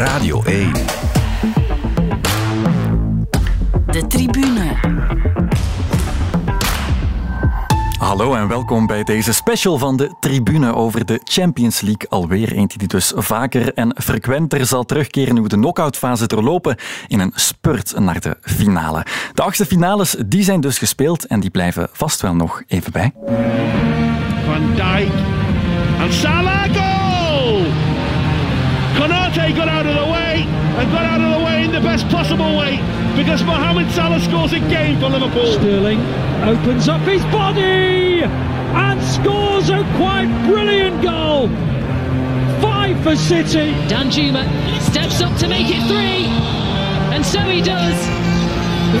Radio 1. De tribune. Hallo en welkom bij deze special van de tribune over de Champions League. Alweer eentje die dus vaker en frequenter zal terugkeren nu we de knock-outfase doorlopen in een spurt naar de finale. De achtste finales die zijn dus gespeeld en die blijven vast wel nog even bij. Van Dijk and Salah goal! Konate got out of the way and got out of the way in the best possible way because Mohamed Salah scores again for Liverpool. Sterling opens up his body and scores a quite brilliant goal. Five for City. Danjuma steps up to make it three, and so he does.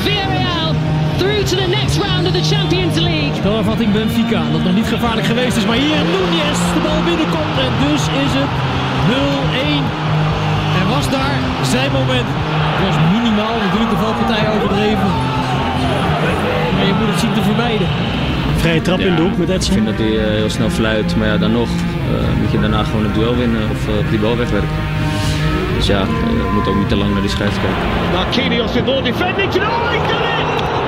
Villarreal through to the next round of the Champions League. Spelafvatting er Benfica, dat nog niet gevaarlijk geweest is, maar hier Nunez de bal binnenkomt en dus is het 0-1. Was daar zijn moment. Het was minimaal, natuurlijk de valpartij overdreven. Maar je moet het zien te vermijden. Vrije trap in de hoek met Ik Edson. vind dat hij eh, heel snel fluit, maar ja, dan nog eh, moet je daarna gewoon het duel winnen of eh, die bal wegwerken. Dus ja, je moet ook niet te lang naar die scheids kijken. Marquinhos with more defending. Oh, done it!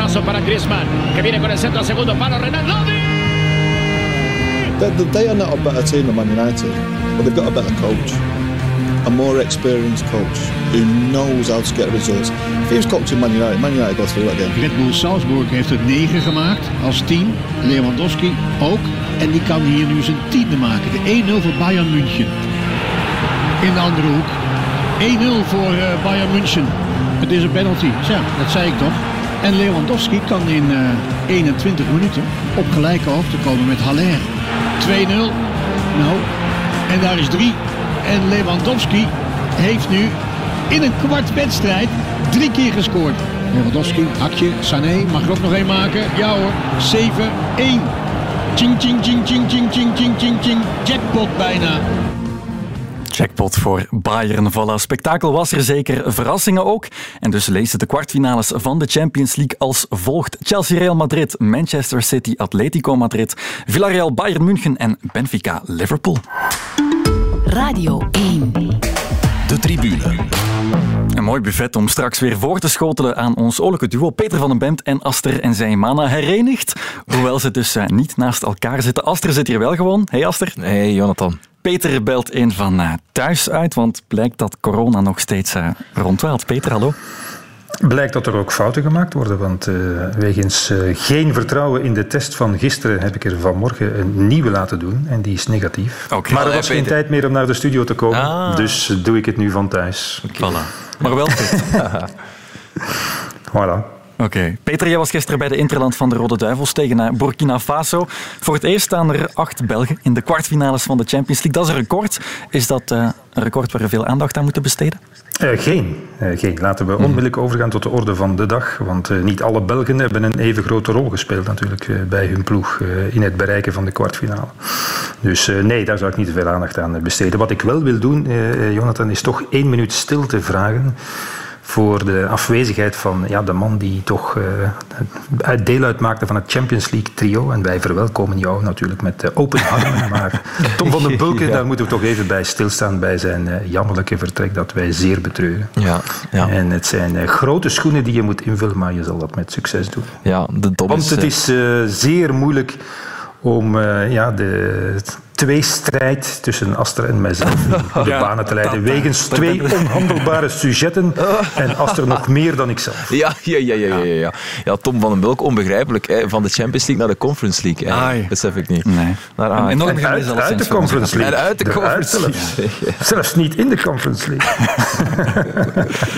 El taconazo para Griezmann, que viene con el centro al segundo palo. Renan Lodi. They, they are not a better team than Man United, but they've got a better coach, a more experienced coach who knows how to get results. If he was coaching Man United, Man United goes through that game. Red Bull Salzburg heeft het 9 gemaakt als team. Lewandowski ook. En die kan hier nu zijn tiende maken. De 1-0 voor Bayern München. In de andere hoek. 1-0 voor eh, Bayern München. Het is een penalty. Tja, dat zei ik toch. En Lewandowski kan in eh, 21 minuten op gelijke hoogte komen met Haller. 2-0. Nou, en daar is 3. En Lewandowski heeft nu in een kwart wedstrijd drie keer gescoord. Lewandowski, hakje, Sané, mag er ook nog één maken? Ja hoor, 7-1. Ching, ching, ching, ching, ching, ching, ching, ching, ching. Jackpot bijna. Jackpot voor Bayern. Voilà, spektakel was er zeker, verrassingen ook. En dus lezen de kwartfinales van de Champions League als volgt. Chelsea Real Madrid, Manchester City Atletico Madrid, Villarreal Bayern München en Benfica Liverpool. Radio 1. De tribune. Mooi buffet om straks weer voor te schotelen aan ons oorlijke duo Peter van den Bemt en Aster en zijn mana herenigd. Hoewel ze dus eh, niet naast elkaar zitten. Aster zit hier wel gewoon. Hey Aster. Hey Jonathan. Peter belt in van eh, thuis uit, want blijkt dat corona nog steeds uh, rondwaalt. Peter, hallo. Blijkt dat er ook fouten gemaakt worden, want uh, wegens uh, geen vertrouwen in de test van gisteren heb ik er vanmorgen een nieuwe laten doen en die is negatief. Okay. Maar er was geen tijd meer om naar de studio te komen, ah. dus doe ik het nu van thuis. Okay. Voilà. Maar wel fit. voilà. Oké. Okay. Peter, jij was gisteren bij de Interland van de Rode Duivels tegen Burkina Faso. Voor het eerst staan er acht Belgen in de kwartfinales van de Champions League. Dat is een record. Is dat uh, een record waar we veel aandacht aan moeten besteden? Uh, geen. Uh, geen. Laten we onmiddellijk overgaan tot de orde van de dag. Want niet alle Belgen hebben een even grote rol gespeeld natuurlijk bij hun ploeg in het bereiken van de kwartfinale. Dus nee, daar zou ik niet te veel aandacht aan besteden. Wat ik wel wil doen, Jonathan, is toch één minuut stilte vragen voor de afwezigheid van ja, de man die toch uh, deel uitmaakte van het Champions League trio. En wij verwelkomen jou natuurlijk met uh, open armen. Maar Tom van den Bulken, ja. daar moeten we toch even bij stilstaan bij zijn uh, jammerlijke vertrek dat wij zeer betreuren. Ja, ja. En het zijn grote schoenen die je moet invullen, maar je zal dat met succes doen. Ja, de Want het is zeer moeilijk om ja, de tweestrijd tussen Aster en mijzelf de ja, banen te leiden. Wegens twee onhandelbare sujetten en Aster nog meer dan ikzelf. Ja, ja, ja, ja, ja, ja. ja Tom van den Bulk, onbegrijpelijk. Hè. Van de Champions League naar de Conference League. Hè. Dat besef ik niet. Nee. Naar en, enorm en uit, uit de Conference League. En uit de Conference League. Zelfs. zelfs niet in de Conference League.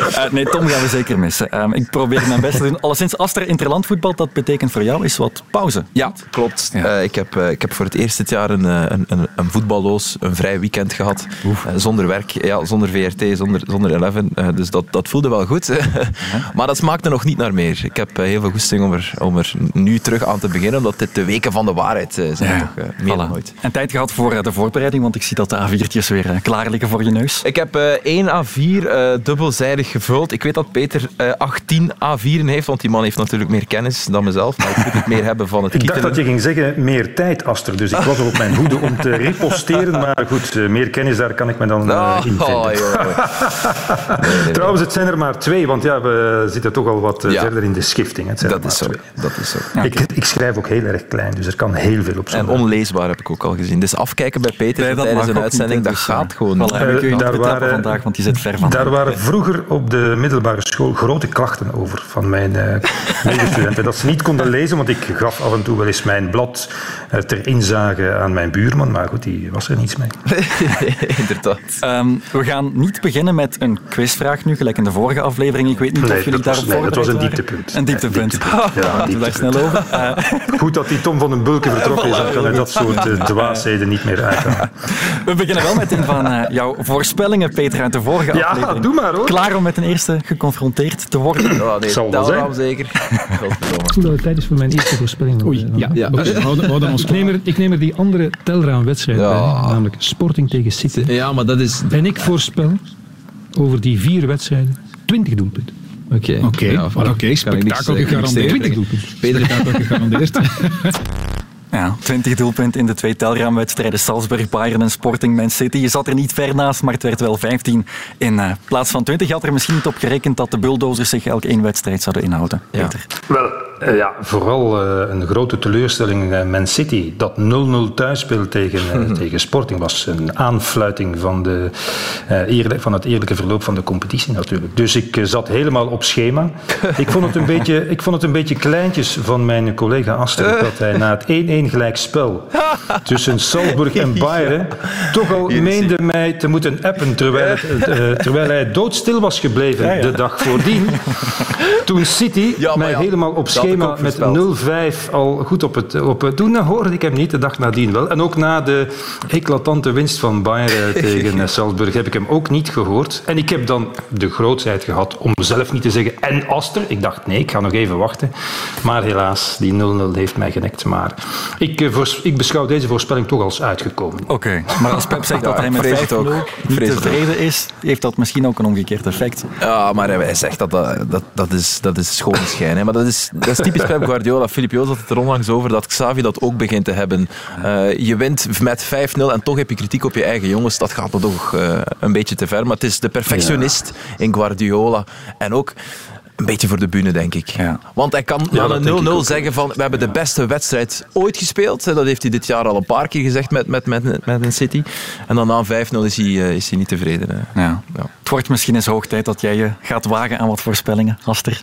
uh, nee, Tom gaan we zeker missen. Um, ik probeer mijn best te doen. Alleszins, Aster interlandvoetbal, dat betekent voor jou is wat pauze. Ja, klopt. Ja. Uh, ik, heb, uh, ik heb voor het eerst dit jaar een, een een, een voetballoos, een vrij weekend gehad. Uh, zonder werk, ja, zonder VRT, zonder, zonder Eleven. Uh, dus dat, dat voelde wel goed. maar dat smaakte nog niet naar meer. Ik heb heel veel goesting om er, om er nu terug aan te beginnen, omdat dit de weken van de waarheid zijn. Ja, toch, meer voilà. dan ooit. En tijd gehad voor de voorbereiding, want ik zie dat de A4'tjes weer klaar liggen voor je neus. Ik heb één A4 dubbelzijdig gevuld. Ik weet dat Peter 18 A4'en heeft, want die man heeft natuurlijk meer kennis dan mezelf. Maar ik moet het meer hebben van het Ik dacht dat je ging zeggen meer tijd, Aster. Dus ik was er op mijn hoede om te reposteren. Maar goed, meer kennis, daar kan ik me dan uh, in vinden. Oh, Trouwens, het zijn er maar twee, want ja, we zitten toch al wat ja. verder in de schifting. Het zijn dat, is zo. Dat is zo. Okay. Ik, ik, schrijf ook heel erg klein, dus er kan heel veel op zijn. En onleesbaar heb ik ook al gezien. Dus afkijken bij Peter nee, tijdens een uitzending, niet, dat dus, gaat gewoon niet. Uh, daar waren, vandaag, want die zit ver van. Daar waren vroeger op de middelbare school grote klachten over van mijn uh, medestudenten. dat ze niet konden lezen, want ik gaf af en toe wel eens mijn blad uh, ter inzage aan mijn buurman, maar goed, die was er niets mee. Inderdaad. Um, we gaan niet beginnen met een quizvraag nu, gelijk in de vorige aflevering. Ik weet niet nee, of jullie daarop nee, dat was een dieptepunt. Een dieptepunt. Ja, dieptepunt. daar snel over. Uh, Goed dat die Tom van den Bulke vertrokken is, dan kan hij dat soort uh, dwaasheden niet meer uithalen. We beginnen wel met een van uh, jouw voorspellingen, Peter, uit de vorige ja, aflevering. Ja, doe maar hoor. Klaar om met een eerste geconfronteerd te worden? Ja, nee, Zal wel zijn. zeker. Goed dat het tijd is voor mijn eerste voorspelling. Oei, ja. ja. Okay. Houden, houden ons ik, neem er, ik neem er die andere telraamwedstrijd ja. bij, namelijk Sporting tegen City. Ja, maar dat is... En ik voorspel over die vier wedstrijden 20 doelpunten. Oké, okay. okay. ja, voilà. okay. spektakel gegarandeerd. 20 doelpunten. Spektakel gegarandeerd. Ja, 20 doelpunten in de twee telraamwedstrijden Salzburg, Bayern en Sporting Man City. Je zat er niet ver naast, maar het werd wel 15 in uh, plaats van 20. Je had er misschien niet op gerekend dat de bulldozers zich elk één wedstrijd zouden inhouden. Ja. Peter. Wel, uh, ja, vooral uh, een grote teleurstelling Man City. Dat 0-0 thuis speelt tegen, tegen Sporting was een aanfluiting van, de, eerlijk, van het eerlijke verloop van de competitie natuurlijk. Dus ik zat helemaal op schema. ik, vond het een beetje, ik vond het een beetje kleintjes van mijn collega Aster dat hij na het 1-1 gelijk spel tussen Salzburg en Bayern toch al meende mij te moeten appen terwijl, het, uh, terwijl hij doodstil was gebleven ja, ja. de dag voordien. Toen City ja, mij helemaal op schema met 0-5 al goed op het, op het doen. hoorde ik hem niet, de dag nadien wel. En ook na de eclatante winst van Bayern tegen Salzburg heb ik hem ook niet gehoord. En ik heb dan de grootheid gehad om zelf niet te zeggen en Aster. Ik dacht nee, ik ga nog even wachten. Maar helaas, die 0-0 heeft mij genekt. Maar ik, ik, beschouw deze voorspelling toch als uitgekomen. Oké, okay. maar als Pep zegt ja, dat hij met 5 ook niet tevreden is, heeft dat misschien ook een omgekeerd effect. Ja, maar hij zegt dat dat, dat, dat is, dat is schoon schijn. Hè. Maar dat is, dat is typisch Pep Guardiola. Filip Joos had het er onlangs over dat Xavi dat ook begint te hebben. Uh, je wint met 5-0 en toch heb je kritiek op je eigen jongens. Dat gaat toch uh, een beetje te ver. Maar het is de perfectionist ja. in Guardiola. En ook een beetje voor de bühne, denk ik. Ja. Want hij kan ja, na een 0-0 zeggen van we hebben de beste wedstrijd ooit gespeeld. Dat heeft hij dit jaar al een paar keer gezegd met, met, met, met een City. En dan na 5-0 is hij, uh, is hij niet tevreden. Ja. Het wordt misschien eens hoog tijd dat jij je gaat wagen aan wat voorspellingen, Aster.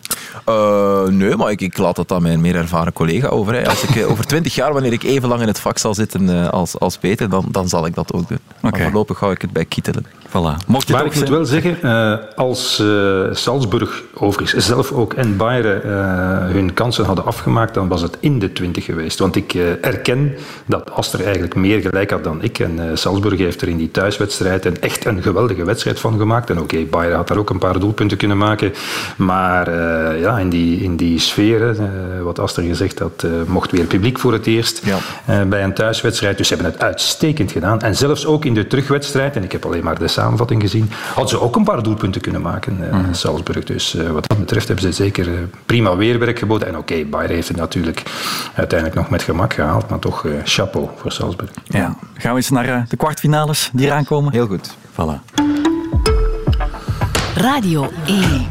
Uh, nee, maar ik, ik, laat dat aan mijn meer ervaren collega over. Hè. Als ik, over 20 jaar, wanneer ik even lang in het vak zal zitten uh, als, als Peter, dan, dan zal ik dat ook doen. Okay. Maar voorlopig hou ik het bij kietelen. Voilà. Mocht je maar ik moet wel zeggen, uh, als uh, Salzburg overigens zelf ook en Bayern uh, hun kansen hadden afgemaakt, dan was het in de 20 geweest. Want ik erken dat Aster eigenlijk meer gelijk had dan ik. En Salzburg heeft er in die thuiswedstrijd een, echt een geweldige wedstrijd van gemaakt. En oké, okay, Bayern had daar ook een paar doelpunten kunnen maken. Maar ja, in die, in die sfeer, wat Aster gezegd had, mocht weer publiek voor het eerst ja. bij een thuiswedstrijd. Dus ze hebben het uitstekend gedaan. En zelfs ook in de terugwedstrijd, en ik heb alleen maar de samenvatting gezien, hadden ze ook een paar doelpunten kunnen maken, uh, mm. Salzburg. Dus uh, wat dat betreft hebben ze zeker uh, prima weerwerk geboden. En oké, okay, Bayern heeft het natuurlijk uiteindelijk nog met gemak gehaald, maar toch chapeau voor Salzburg. Ja. Gaan we eens naar de kwartfinales die eraan komen? Heel goed. Voilà. Radio 1.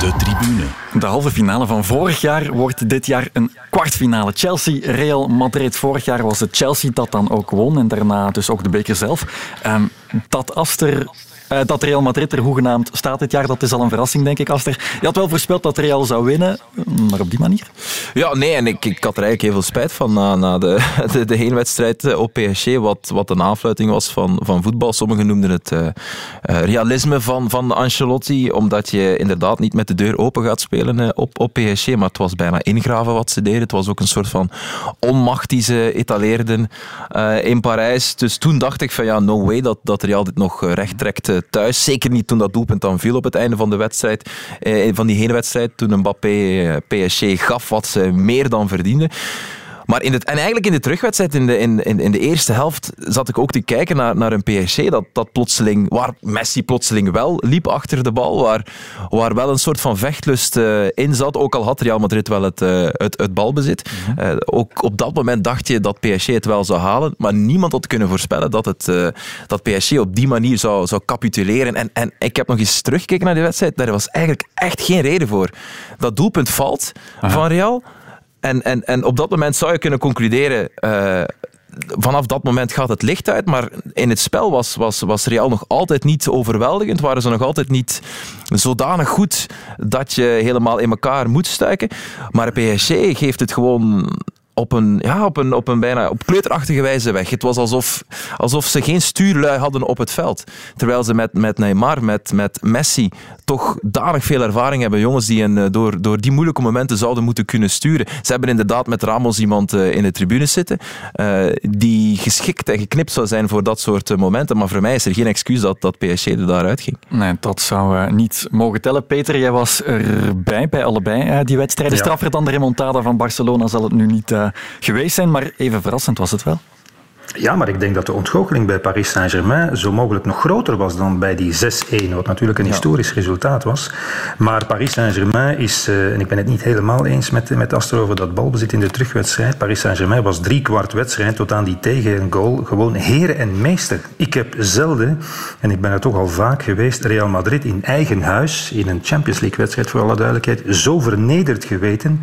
De tribune. De halve finale van vorig jaar wordt dit jaar een kwartfinale. Chelsea-Real Madrid. Vorig jaar was het Chelsea dat dan ook won en daarna dus ook de beker zelf. Um, dat Aster Uh, dat Real Madrid er hoegenaamd staat dit jaar, dat is al een verrassing, denk ik, Aster. Je had wel voorspeld dat Real zou winnen, maar op die manier? Ja, nee, en ik, ik had er eigenlijk heel veel spijt van na, na de, de, heenwedstrijd eh, op PSG, wat, wat een aanfluiting was van, van voetbal. Sommigen noemden het uh, realisme van, van Ancelotti, omdat je inderdaad niet met de deur open gaat spelen op, op PSG, maar het was bijna ingraven wat ze deden. Het was ook een soort van onmacht die ze etaleerden in Parijs. Dus toen dacht ik van ja, no way dat, dat Real dit nog recht trekt thuis. Zeker niet toen dat doelpunt dan viel op het einde van de wedstrijd, van die heenwedstrijd, toen Mbappé PSG gaf wat ze meer dan verdienden. Maar in het, en eigenlijk in de terugwedstrijd, in de, in, in, de eerste helft, zat ik ook te kijken naar, naar een PSG dat, dat plotseling, waar Messi plotseling wel liep achter de bal, waar, waar wel een soort van vechtlust uh, in zat, ook al had Real Madrid wel het, uh, het, het balbezit. uh, ook op dat moment dacht je dat PSG het wel zou halen, maar niemand had kunnen voorspellen dat, het, dat PSG op die manier zou, zou capituleren. En, en ik heb nog eens teruggekeken naar die wedstrijd, daar was eigenlijk echt geen reden voor. Dat doelpunt valt van Real. En, en, en op dat moment zou je kunnen concluderen. Uh, vanaf dat moment gaat het licht uit, maar in het spel was, was, was Real nog altijd niet overweldigend. Waren ze nog altijd niet zodanig goed dat je helemaal in elkaar moet stuiken. Maar PSG geeft het gewoon op een, ja, op een, op een bijna op kleuterachtige wijze weg. Het was alsof, alsof ze geen stuurlui hadden op het veld. Terwijl ze met, met Neymar, met, met Messi, toch danig veel ervaring hebben. Jongens die een, eh, door, door die moeilijke momenten zouden moeten kunnen sturen. Ze hebben inderdaad met Ramos iemand eh, in de tribune zitten uh, die geschikt en geknipt zou zijn voor dat soort momenten. Maar voor mij is er geen excuus dat, dat PSG er daaruit ging. Nee, dat zou niet mogen tellen. Peter, jij was erbij bij allebei die wedstrijden. Ja. Straffer dan de remontada van Barcelona zal het nu niet geweest zijn, maar even verrassend was het wel. Ja, maar ik denk dat de ontgoocheling bij Paris Saint-Germain zo mogelijk nog groter was dan bij die 6-1, wat natuurlijk een historisch resultaat was. Maar Paris Saint-Germain is, uh, en ik ben het niet helemaal eens met, met Aster over dat balbezit in de terugwedstrijd. Paris Saint-Germain was drie kwart wedstrijd tot aan die tegen goal gewoon heren en meester. Ik heb zelden, en ik ben er toch al vaak geweest, Real Madrid in eigen huis, in een Champions League wedstrijd voor alle duidelijkheid, zo vernederd geweten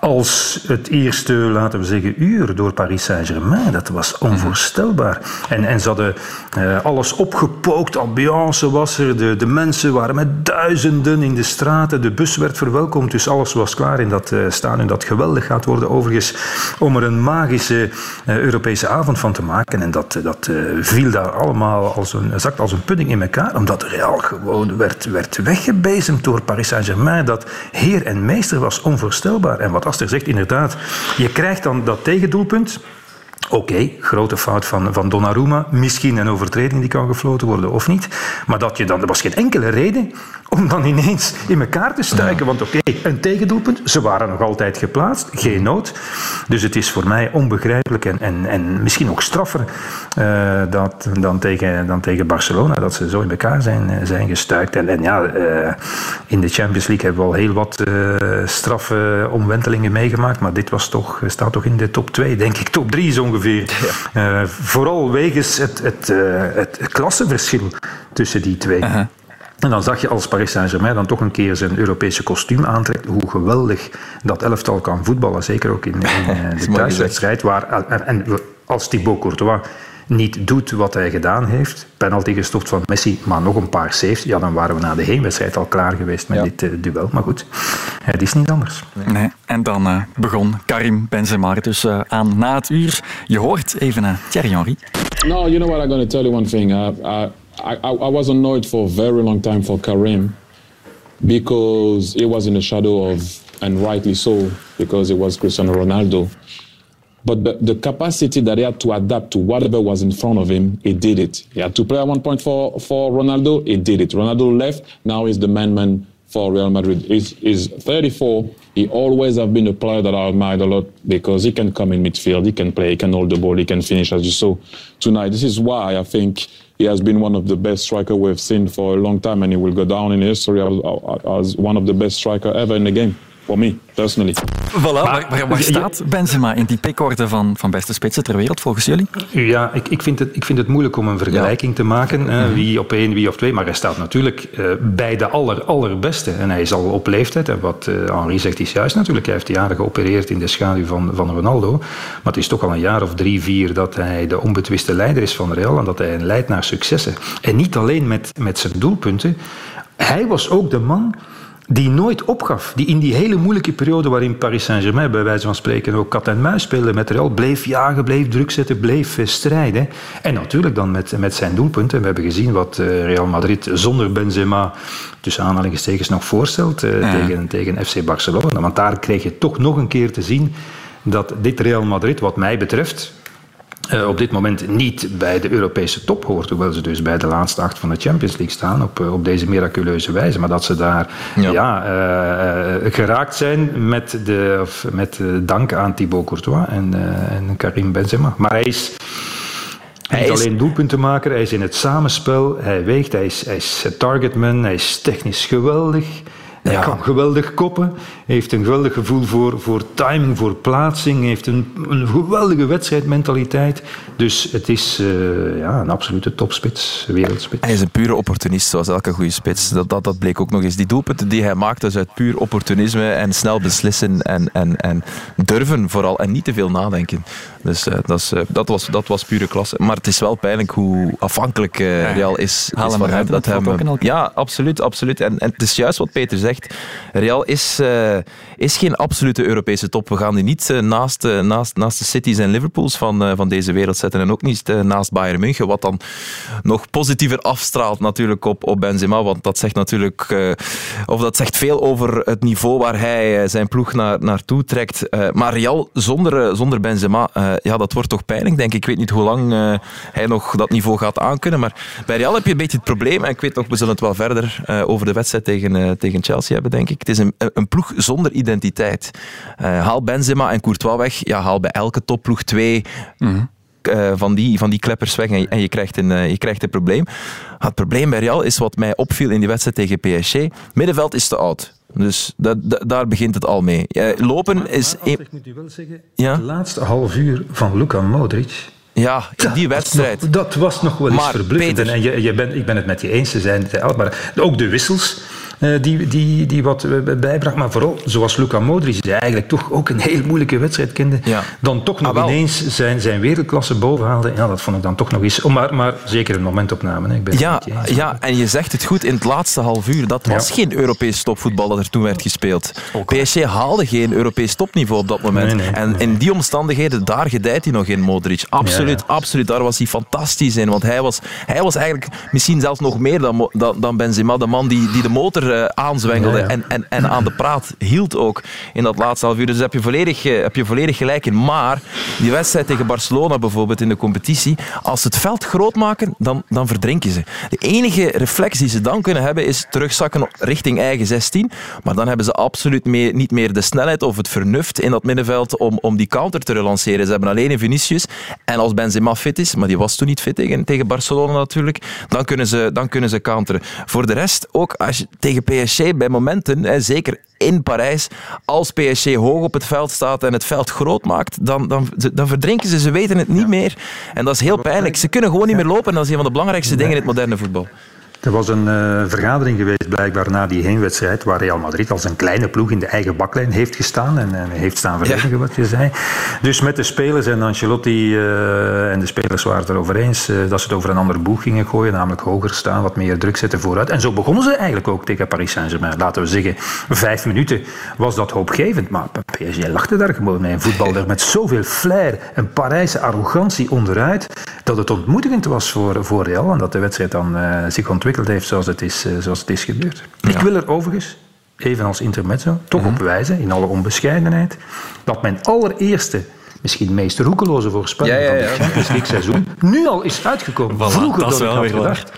als het eerste, laten we zeggen, uur door Paris Saint-Germain. Dat was onvoorstelbaar. En, en ze hadden uh, alles opgepookt, ambiance was er, de, de mensen waren met duizenden in de straten, de bus werd verwelkomd, dus alles was klaar in dat uh, stadion dat geweldig gaat worden overigens, om er een magische uh, Europese avond van te maken. En dat, dat viel daar allemaal als een, zakt als een pudding in elkaar, omdat Real gewoon werd, werd weggebezemd door Paris Saint-Germain. Dat heer en meester was onvoorstelbaar. En wat Zegt, inderdaad, je krijgt dan dat tegendoelpunt. Oké, grote fout van, van Donnarumma. Misschien een overtreding die kan gefloten worden of niet. Maar dat je dan, er was geen enkele reden om dan ineens in elkaar te stuiken. Want oké, een tegendoelpunt. Ze waren nog altijd geplaatst. Geen nood. Dus het is voor mij onbegrijpelijk en, en, en misschien ook straffer uh, dat, dan, tegen, dan tegen Barcelona. Dat ze zo in elkaar zijn, eh, zijn gestuikt. En, en ja, uh, in de Champions League hebben we al heel wat uh, straffe omwentelingen meegemaakt. Maar dit was toch, staat toch in de top 2, denk ik. Top 3 zo ongeveer. Ja. vooral wegens het, het, het klassenverschil tussen die twee. -huh. En dan zag je als Paris Saint-Germain dan toch een keer zijn Europese kostuum aantrekt, hoe geweldig dat elftal kan voetballen. Zeker ook in, in de thuiswedstrijd. Waar, en, en als Thibaut Courtois niet doet wat hij gedaan heeft, penalty gestopt van Messi, maar nog een paar saves, ja, dan waren we na de heenwedstrijd al klaar geweest met ja. dit uh, duel. Maar goed, het is niet anders. Nee. nee. En dan uh, begon Karim Benzema dus uh, aan na het uur. Je hoort even Thierry Henry. No, you know what, I'm going to tell you one thing. Uh, uh, I, I, I was annoyed for a very long time for Karim because he was in the shadow of, and rightly so, because it was Cristiano Ronaldo. But the, the, capacity that he had to adapt to whatever was in front of him, he did it. He had to play at one point for, for Ronaldo, he did it. Ronaldo left, now he's the man-man for Real Madrid. He's, he's 34. He always have been a player that I admired a lot because he can come in midfield, he can play, he can hold the ball, he can finish as you saw tonight. This is why I think he has been one of the best striker we've seen for a long time, and he will go down in history as, as one of the best striker ever in the game. For me personally. Voilà, maar, maar waar staat Benzema in die pickorde van, van beste spitsen ter wereld volgens jullie? Ja, ik, ik, vind, het, ik vind het moeilijk om een vergelijking te maken. Uh, wie op één, wie op twee. Maar hij staat natuurlijk uh, bij de aller, allerbeste. En hij is al op leeftijd. En wat uh, Henri zegt is juist natuurlijk. Hij heeft jaren geopereerd in de schaduw van, van Ronaldo. Maar het is toch al een jaar of drie, vier dat hij de onbetwiste leider is van Real. En dat hij leidt naar successen. En niet alleen met, met zijn doelpunten. Hij was ook de man die nooit opgaf. Die in die hele moeilijke periode waarin Paris Saint-Germain bij wijze van spreken ook kat en muis speelde met Real, bleef jagen, bleef druk zetten, bleef strijden. En natuurlijk dan met, met zijn doelpunten. We hebben gezien wat Real Madrid zonder Benzema tussen aanhalingstekens nog voorstelt ja. tegen, tegen FC Barcelona. Want daar kreeg je toch nog een keer te zien dat dit Real Madrid, wat mij betreft, uh, op dit moment niet bij de Europese top hoort. Hoewel ze dus bij de laatste acht van de Champions League staan op, op deze miraculeuze wijze. Maar dat ze daar ja. ja uh, geraakt zijn met, de, of met dank aan Thibaut Courtois en, en Karim Benzema. Maar hij is... Hij niet alleen doelpunten maken, hij is in het samenspel, hij weegt, hij is, hij is targetman, hij is technisch geweldig. Hij ja. kan geweldig koppen, heeft een geweldig gevoel voor, voor timing, voor plaatsing, heeft een, een geweldige wedstrijdmentaliteit. Dus het is uh, ja, een absolute topspits, wereldspits. Hij is een pure opportunist, zoals elke goede spits. Dat, dat, dat bleek ook nog eens. Die doelpunten die hij maakt, is uit puur opportunisme en snel beslissen en, en, en durven vooral. En niet te veel nadenken. Dus uh, dat, is, uh, dat, was, dat was pure klasse. Maar het is wel pijnlijk hoe afhankelijk Real is, Haal is van hem. Dat hem ja, absoluut. absoluut. En, en het is juist wat Peter zegt. Real is, uh, is geen absolute Europese top. We gaan die niet uh, naast, uh, naast, naast de Cities en Liverpools van, van deze wereld zetten. En ook niet naast Bayern München. Wat dan nog positiever afstraalt natuurlijk op, op Benzema. Want dat zegt natuurlijk... of dat zegt veel over het niveau waar hij zijn ploeg naar, naartoe trekt. maar Real zonder, zonder Benzema, ja, dat wordt toch pijnlijk, denk ik. Ik weet niet hoe lang hij nog dat niveau gaat aankunnen. Maar bij Real heb je een beetje het probleem. En ik weet nog, we zullen het wel verder over de wedstrijd tegen, tegen Chelsea hebben denk ik. Het is een, een ploeg zonder identiteit. Haal Benzema en Courtois weg. Ja, haal bij elke topploeg twee... Mm -hmm. Uh, van, die, van die kleppers weg en, en je, krijgt een, uh, je krijgt een probleem. Het probleem bij Real is wat mij opviel in die wedstrijd tegen PSG. Middenveld is te oud. Dus dat, dat, daar begint het al mee. Uh, lopen maar, is... Maar, ik moet u wel zeggen, ja? het laatste half uur van Luka Modric... Ja, in die wedstrijd. Dat, dat was nog wel eens maar verbluffend. Peter, en je, je ben, ik ben het met je eens, ze zijn te oud. Maar ook de wissels die, die, die wat bijbracht. Maar vooral, zoals Luka Modric, die eigenlijk toch ook een heel moeilijke wedstrijd kende, ja. dan toch nog ah, ineens zijn, zijn wereldklasse boven haalde. Ja, dat vond ik dan toch nog eens... Maar, maar zeker een momentopname. Hè. Ik ben ja, ja, en je zegt het goed, in het laatste half uur, dat was ja. geen Europees topvoetbal dat er toen werd gespeeld. Okay. PSG haalde geen Europees topniveau op dat moment. Nee, nee, en nee. in die omstandigheden, daar gedijt hij nog in, Modric. Absoluut, ja, absoluut. Daar was hij fantastisch in. Want hij was, hij was eigenlijk misschien zelfs nog meer dan, dan, dan Benzema, de man die, die de motor uh, aanzwengelde ja, ja. En, en, en aan de praat hield ook in dat laatste half uur. Dus heb je volledig, heb je volledig gelijk in. Maar die wedstrijd tegen Barcelona bijvoorbeeld in de competitie, als ze het veld groot maken, dan, dan verdrinken ze. De enige reflex die ze dan kunnen hebben is terugzakken richting eigen 16. Maar dan hebben ze absoluut meer, niet meer de snelheid of het vernuft in dat middenveld om, om die counter te relanceren. Ze hebben alleen een Vinicius. En als Benzema fit is, maar die was toen niet fit tegen, tegen Barcelona natuurlijk, dan kunnen, ze, dan kunnen ze counteren. Voor de rest, ook als je tegen PSG bij momenten, hè, zeker in Parijs, als PSG hoog op het veld staat en het veld groot maakt, dan, dan, dan verdrinken ze. Ze weten het niet meer. En dat is heel pijnlijk. Ze kunnen gewoon niet meer lopen. En dat is een van de belangrijkste dingen in het moderne voetbal. Er was een uh, vergadering geweest blijkbaar na die heenwedstrijd waar Real Madrid als een kleine ploeg in de eigen baklijn heeft gestaan en, en heeft staan verdedigen, ja. wat je zei. Dus met de spelers en Ancelotti uh, en de spelers waren het erover eens uh, dat ze het over een andere boeg gingen gooien, namelijk hoger staan, wat meer druk zetten vooruit. En zo begonnen ze eigenlijk ook tegen Paris Saint-Germain. Laten we zeggen, vijf minuten was dat hoopgevend, maar PSG lachte daar gewoon mee en voetbalde met zoveel flair en Parijse arrogantie onderuit dat het ontmoedigend was voor, voor Real en dat de wedstrijd dan zich ontwikkelde heeft zoals het is, zoals het is gebeurd. Ja. Ik wil er overigens, even als intermezzo, toch op wijzen, in alle onbescheidenheid, dat mijn allereerste misschien meest roekeloze voorspelling ja, ja, ja. van het Champions League seizoen nu al is uitgekomen. Voilà, Vroeger dan ik had gedacht.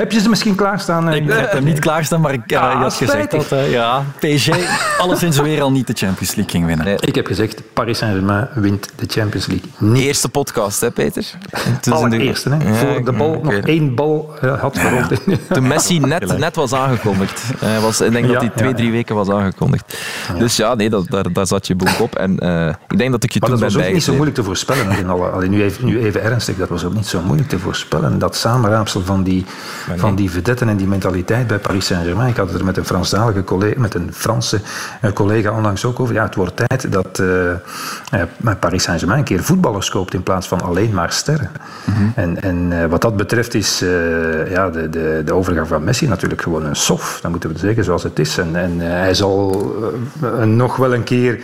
Heb je ze misschien klaarstaan? Ik heb hem niet klaarstaan, maar ik uh, had gezegd dat uh, ja, PSG alleszins weer al niet de Champions League ging winnen. Nee, ik heb gezegd, Paris Saint-Germain wint de Champions League. Niet. Eerste podcast, hè Peter? Allereerste, hè? Ja, voor de bal nog één bal uh, had gerold. Ja, Toen Messi net, net was aangekondigd. Hij was, ik denk dat hij twee, drie weken was aangekondigd. Dus ja, nee, dat, daar, daar zat je boek op. En ik denk dat ik je maar toen dat ben was ook niet zo moeilijk te voorspellen. In alle, allee, nu, even, nu even ernstig, dat was ook niet zo moeilijk te voorspellen. Dat samenraapsel van die. Van die vedetten en die mentaliteit bij Paris Saint-Germain. Ik had het er met een Fransdalige collega, met een Franse collega onlangs ook over. Ja, het wordt tijd dat uh, Paris Saint-Germain een keer voetballers koopt in plaats van alleen maar sterren. Mm -hmm. En, en uh, wat dat betreft is uh, ja, de, de, de overgang van Messi natuurlijk gewoon een sof. Dat moeten we zeggen zoals het is. En, en hij zal nog wel een keer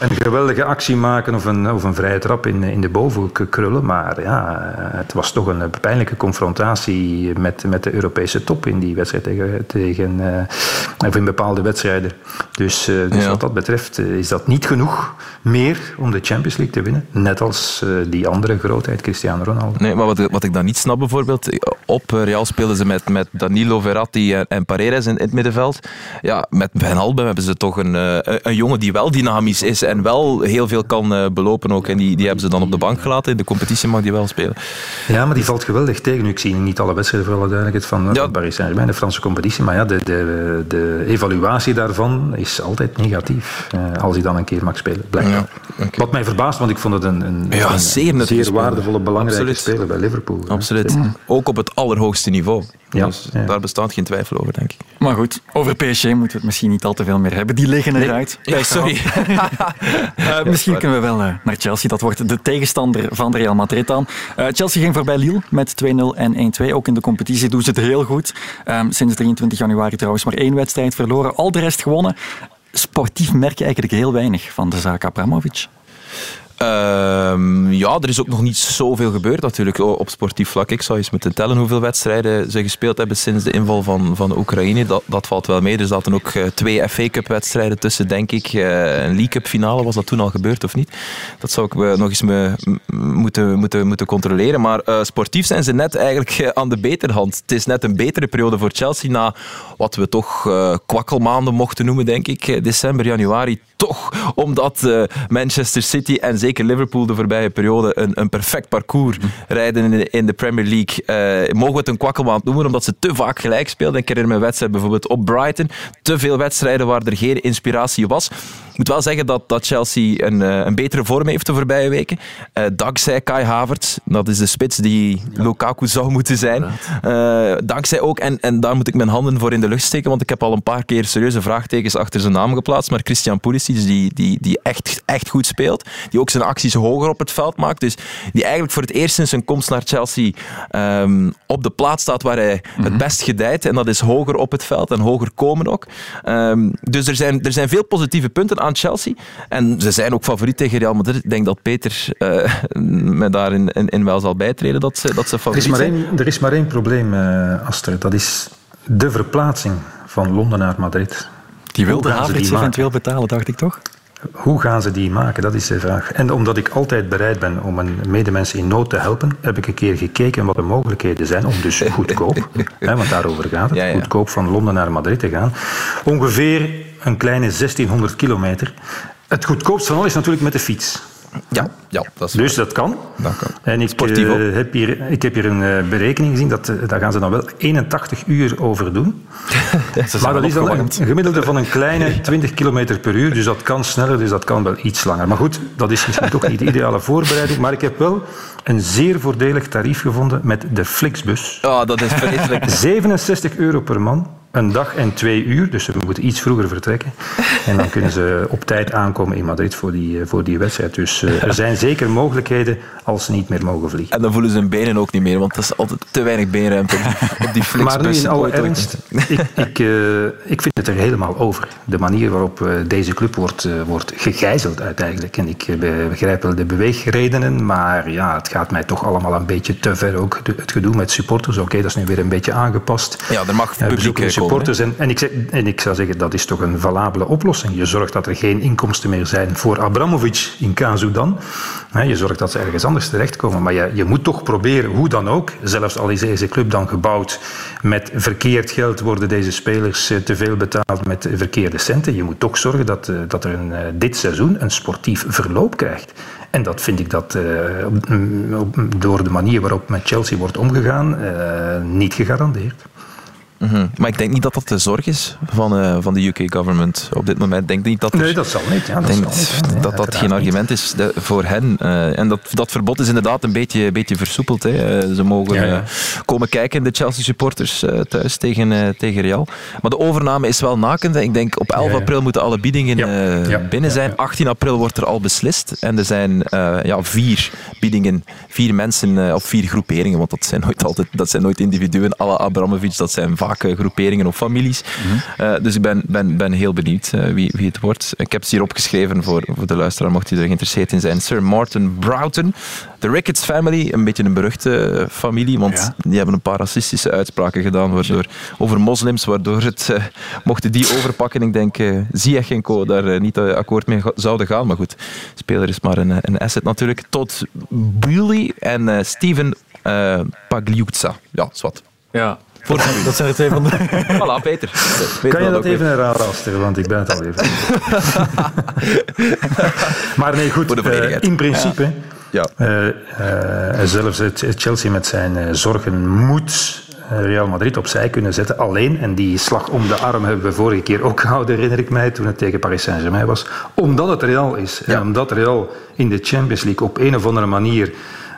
een geweldige actie maken of een, of een vrije trap in, in de bovenhoek krullen. Maar ja, het was toch een pijnlijke confrontatie met, met de Europese top in die wedstrijd tegen, tegen uh, of in bepaalde wedstrijden. Dus, uh, dus ja. wat dat betreft uh, is dat niet genoeg meer om de Champions League te winnen. Net als die andere grootheid, Cristiano Ronaldo. Nee, maar wat, wat ik dan niet snap bijvoorbeeld, op Real speelden ze met, met Danilo, Verratti en, en Paredes in, in, het middenveld. Ja, met Van Alben hebben ze toch een, een jongen die wel dynamisch is en wel heel veel kan belopen ook. En die, die hebben ze dan op de bank gelaten. In de competitie mag die wel spelen. Ja, maar die valt geweldig tegen. Nu, ik zie niet alle wedstrijden voor alle duidelijkheid van ja. Paris Saint-Germain, de Franse competitie. Maar ja, de, de, de evaluatie daarvan is altijd negatief. Uh, als hij dan een keer mag spelen, blijkbaar. Ja, okay. Wat mij verbaast, want ik vond het een, een, ja, een zeer, zeer waardevolle, belangrijke Absoluut. speler bij Liverpool. Absoluut. Ook op het allerhoogste niveau. Ja, dus ja. daar bestaat geen twijfel over, denk ik. Maar goed, over PSG moeten we het misschien niet al te veel meer hebben. Die liggen eruit. Nee. Ja, sorry. uh, misschien kunnen we wel uh, naar Chelsea. Dat wordt de tegenstander van Real Madrid dan. Uh, Chelsea ging voorbij Lille met 2-0 en 1-2. Ook in de competitie doen ze het heel goed. Um, sinds 23 januari trouwens maar één wedstrijd verloren. Al de rest gewonnen. Sportief merk je eigenlijk heel weinig van de zaak Abramovic. Um, ja, er is ook nog niet zoveel gebeurd natuurlijk op sportief vlak. Ik zou eens moeten tellen hoeveel wedstrijden ze gespeeld hebben sinds de inval van, van Oekraïne. Dat, dat valt wel mee. Er zaten ook uh, twee FA Cup wedstrijden tussen, denk ik. Uh, een League Cup finale, was dat toen al gebeurd of niet? Dat zou ik uh, nog eens moeten, moeten, moeten controleren. Maar sportief zijn ze net eigenlijk aan de beterhand. Het is net een betere periode voor Chelsea na wat we toch kwakkelmaanden mochten noemen, denk ik. December, januari. Toch omdat Manchester City en zeker Liverpool de voorbije periode een, een perfect parcours rijden in de, Premier League. Uh, mogen we het een kwakkelmaand noemen, omdat ze te vaak gelijk speelden. Ik herinner me wedstrijd bijvoorbeeld op Brighton. Te veel wedstrijden waar er geen inspiratie was. Ik moet wel zeggen dat, dat Chelsea een, een betere vorm heeft de voorbije weken. Uh, dankzij Kai Havertz. Dat is de spits die ja. Lukaku zou moeten zijn. Uh, dankzij ook, en, en daar moet ik mijn handen voor in de lucht steken, want ik heb al een paar keer serieuze vraagtekens achter zijn naam geplaatst. Maar Christian Pulisic, die, die, die echt, echt goed speelt. Die ook zijn acties hoger op het veld maakt. Dus die eigenlijk voor het eerst sinds zijn komst naar Chelsea um, op de plaats staat waar hij het best gedijt. En dat is hoger op het veld en hoger komen ook. Um, dus er zijn, er zijn veel positieve punten aan Chelsea. En ze zijn ook favoriet tegen Real Madrid. Ik denk dat Peter uh, me daarin in, in wel zal bijtreden dat ze, dat ze favoriet er is maar zijn. Één, er is maar één probleem, uh, Astrid. Dat is de verplaatsing van Londen naar Madrid. Die wilde Havertz eventueel betalen, dacht ik toch? Hoe gaan ze die maken? Dat is de vraag. En omdat ik altijd bereid ben om een medemens in nood te helpen, heb ik een keer gekeken wat de mogelijkheden zijn om dus goedkoop, hè, want daarover gaat het, ja, ja. goedkoop van Londen naar Madrid te gaan. Ongeveer een kleine 1600 kilometer. Het goedkoopst van al is natuurlijk met de fiets. Ja, ja dat is dus dat kan. dat kan. En ik, uh, heb hier, ik heb hier een uh, berekening gezien, dat, uh, daar gaan ze dan wel 81 uur over doen. maar dat is dan een, een gemiddelde van een kleine 20 km per uur, dus dat kan sneller, dus dat kan wel iets langer. Maar goed, dat is misschien toch niet de ideale voorbereiding, maar ik heb wel een zeer voordelig tarief gevonden met de Flixbus. Oh, dat is vreselijk. 67 euro per man, een dag en twee uur, dus ze moeten iets vroeger vertrekken. En dan kunnen ze op tijd aankomen in Madrid voor die, voor die wedstrijd. Dus uh, er zijn zeker mogelijkheden als ze niet meer mogen vliegen. En dan voelen ze hun benen ook niet meer, want dat is altijd te weinig beenruimte op die Flixbus. Maar nu in alle ernst, ik, ik, uh, ik vind het er helemaal over. De manier waarop deze club wordt, wordt gegijzeld uiteindelijk. En ik begrijp wel de beweegredenen, maar ja, het gaat mij toch allemaal een beetje te ver. Ook het gedoe met supporters, oké, okay, dat is nu weer een beetje aangepast. Ja, er mag publiek supporters. En, en, ik zeg, en ik zou zeggen, dat is toch een valabele oplossing. Je zorgt dat er geen inkomsten meer zijn voor Abramovic in Kazu dan. Je zorgt dat ze ergens anders terechtkomen. Maar je, je moet toch proberen, hoe dan ook, zelfs al is deze club dan gebouwd met verkeerd geld, worden deze spelers eh, te veel betaald met verkeerde centen. Je moet toch zorgen dat, eh, dat er een, dit seizoen een sportief verloop krijgt. En dat vind ik dat uh, door de manier waarop met Chelsea wordt omgegaan, niet gegarandeerd. Mhm. Maar ik denk niet dat dat de zorg is van, uh, van de UK government op dit moment. denk niet dat nee, dat zal niet. Ja, dat denk niet, dat dat geen argument is de, voor hen. Uh, en dat, dat verbod is inderdaad een beetje, beetje versoepeld. Hè. Uh, ze mogen ja, ja. komen kijken, de Chelsea supporters thuis tegen, tegen Real. Maar de overname is wel nakend. Ik denk op 11 april moeten alle biedingen binnen zijn. 18 april wordt er al beslist. En er zijn ja, vier biedingen, vier mensen of vier groeperingen. Want dat zijn nooit, altijd, dat zijn nooit individuen. Alle Abramovic, dat zijn vaak groeperingen of families. Mm dus ik ben, ben, ben heel benieuwd uh, wie, wie het wordt. Ik heb ze hier opgeschreven voor, voor de luisteraar, mocht hij er geïnteresseerd in zijn. Sir Martin Broughton. De Ricketts family, een beetje een beruchte familie, want ja. die hebben een paar racistische uitspraken gedaan waardoor, over moslims, waardoor het, uh, mochten die overpakken, ik denk uh, Ziyech en co daar niet akkoord mee zouden gaan. Maar goed, speler is maar een, een asset natuurlijk. Tot Bully en Steven Pagliuzza. Ja, zwart. Ja, voor, dat zijn de twee van de... Voilà, Peter. Weet kan je dat even herhalen, want ik ben het al even. maar nee, goed. Uh, in principe, ja. Uh, uh, zelfs Chelsea met zijn zorgen moet Real Madrid opzij kunnen zetten. Alleen, en die slag om de arm hebben we vorige keer ook gehouden, herinner ik mij, toen het tegen Paris Saint-Germain was. Omdat het Real is. Ja. En omdat Real in de Champions League op een of andere manier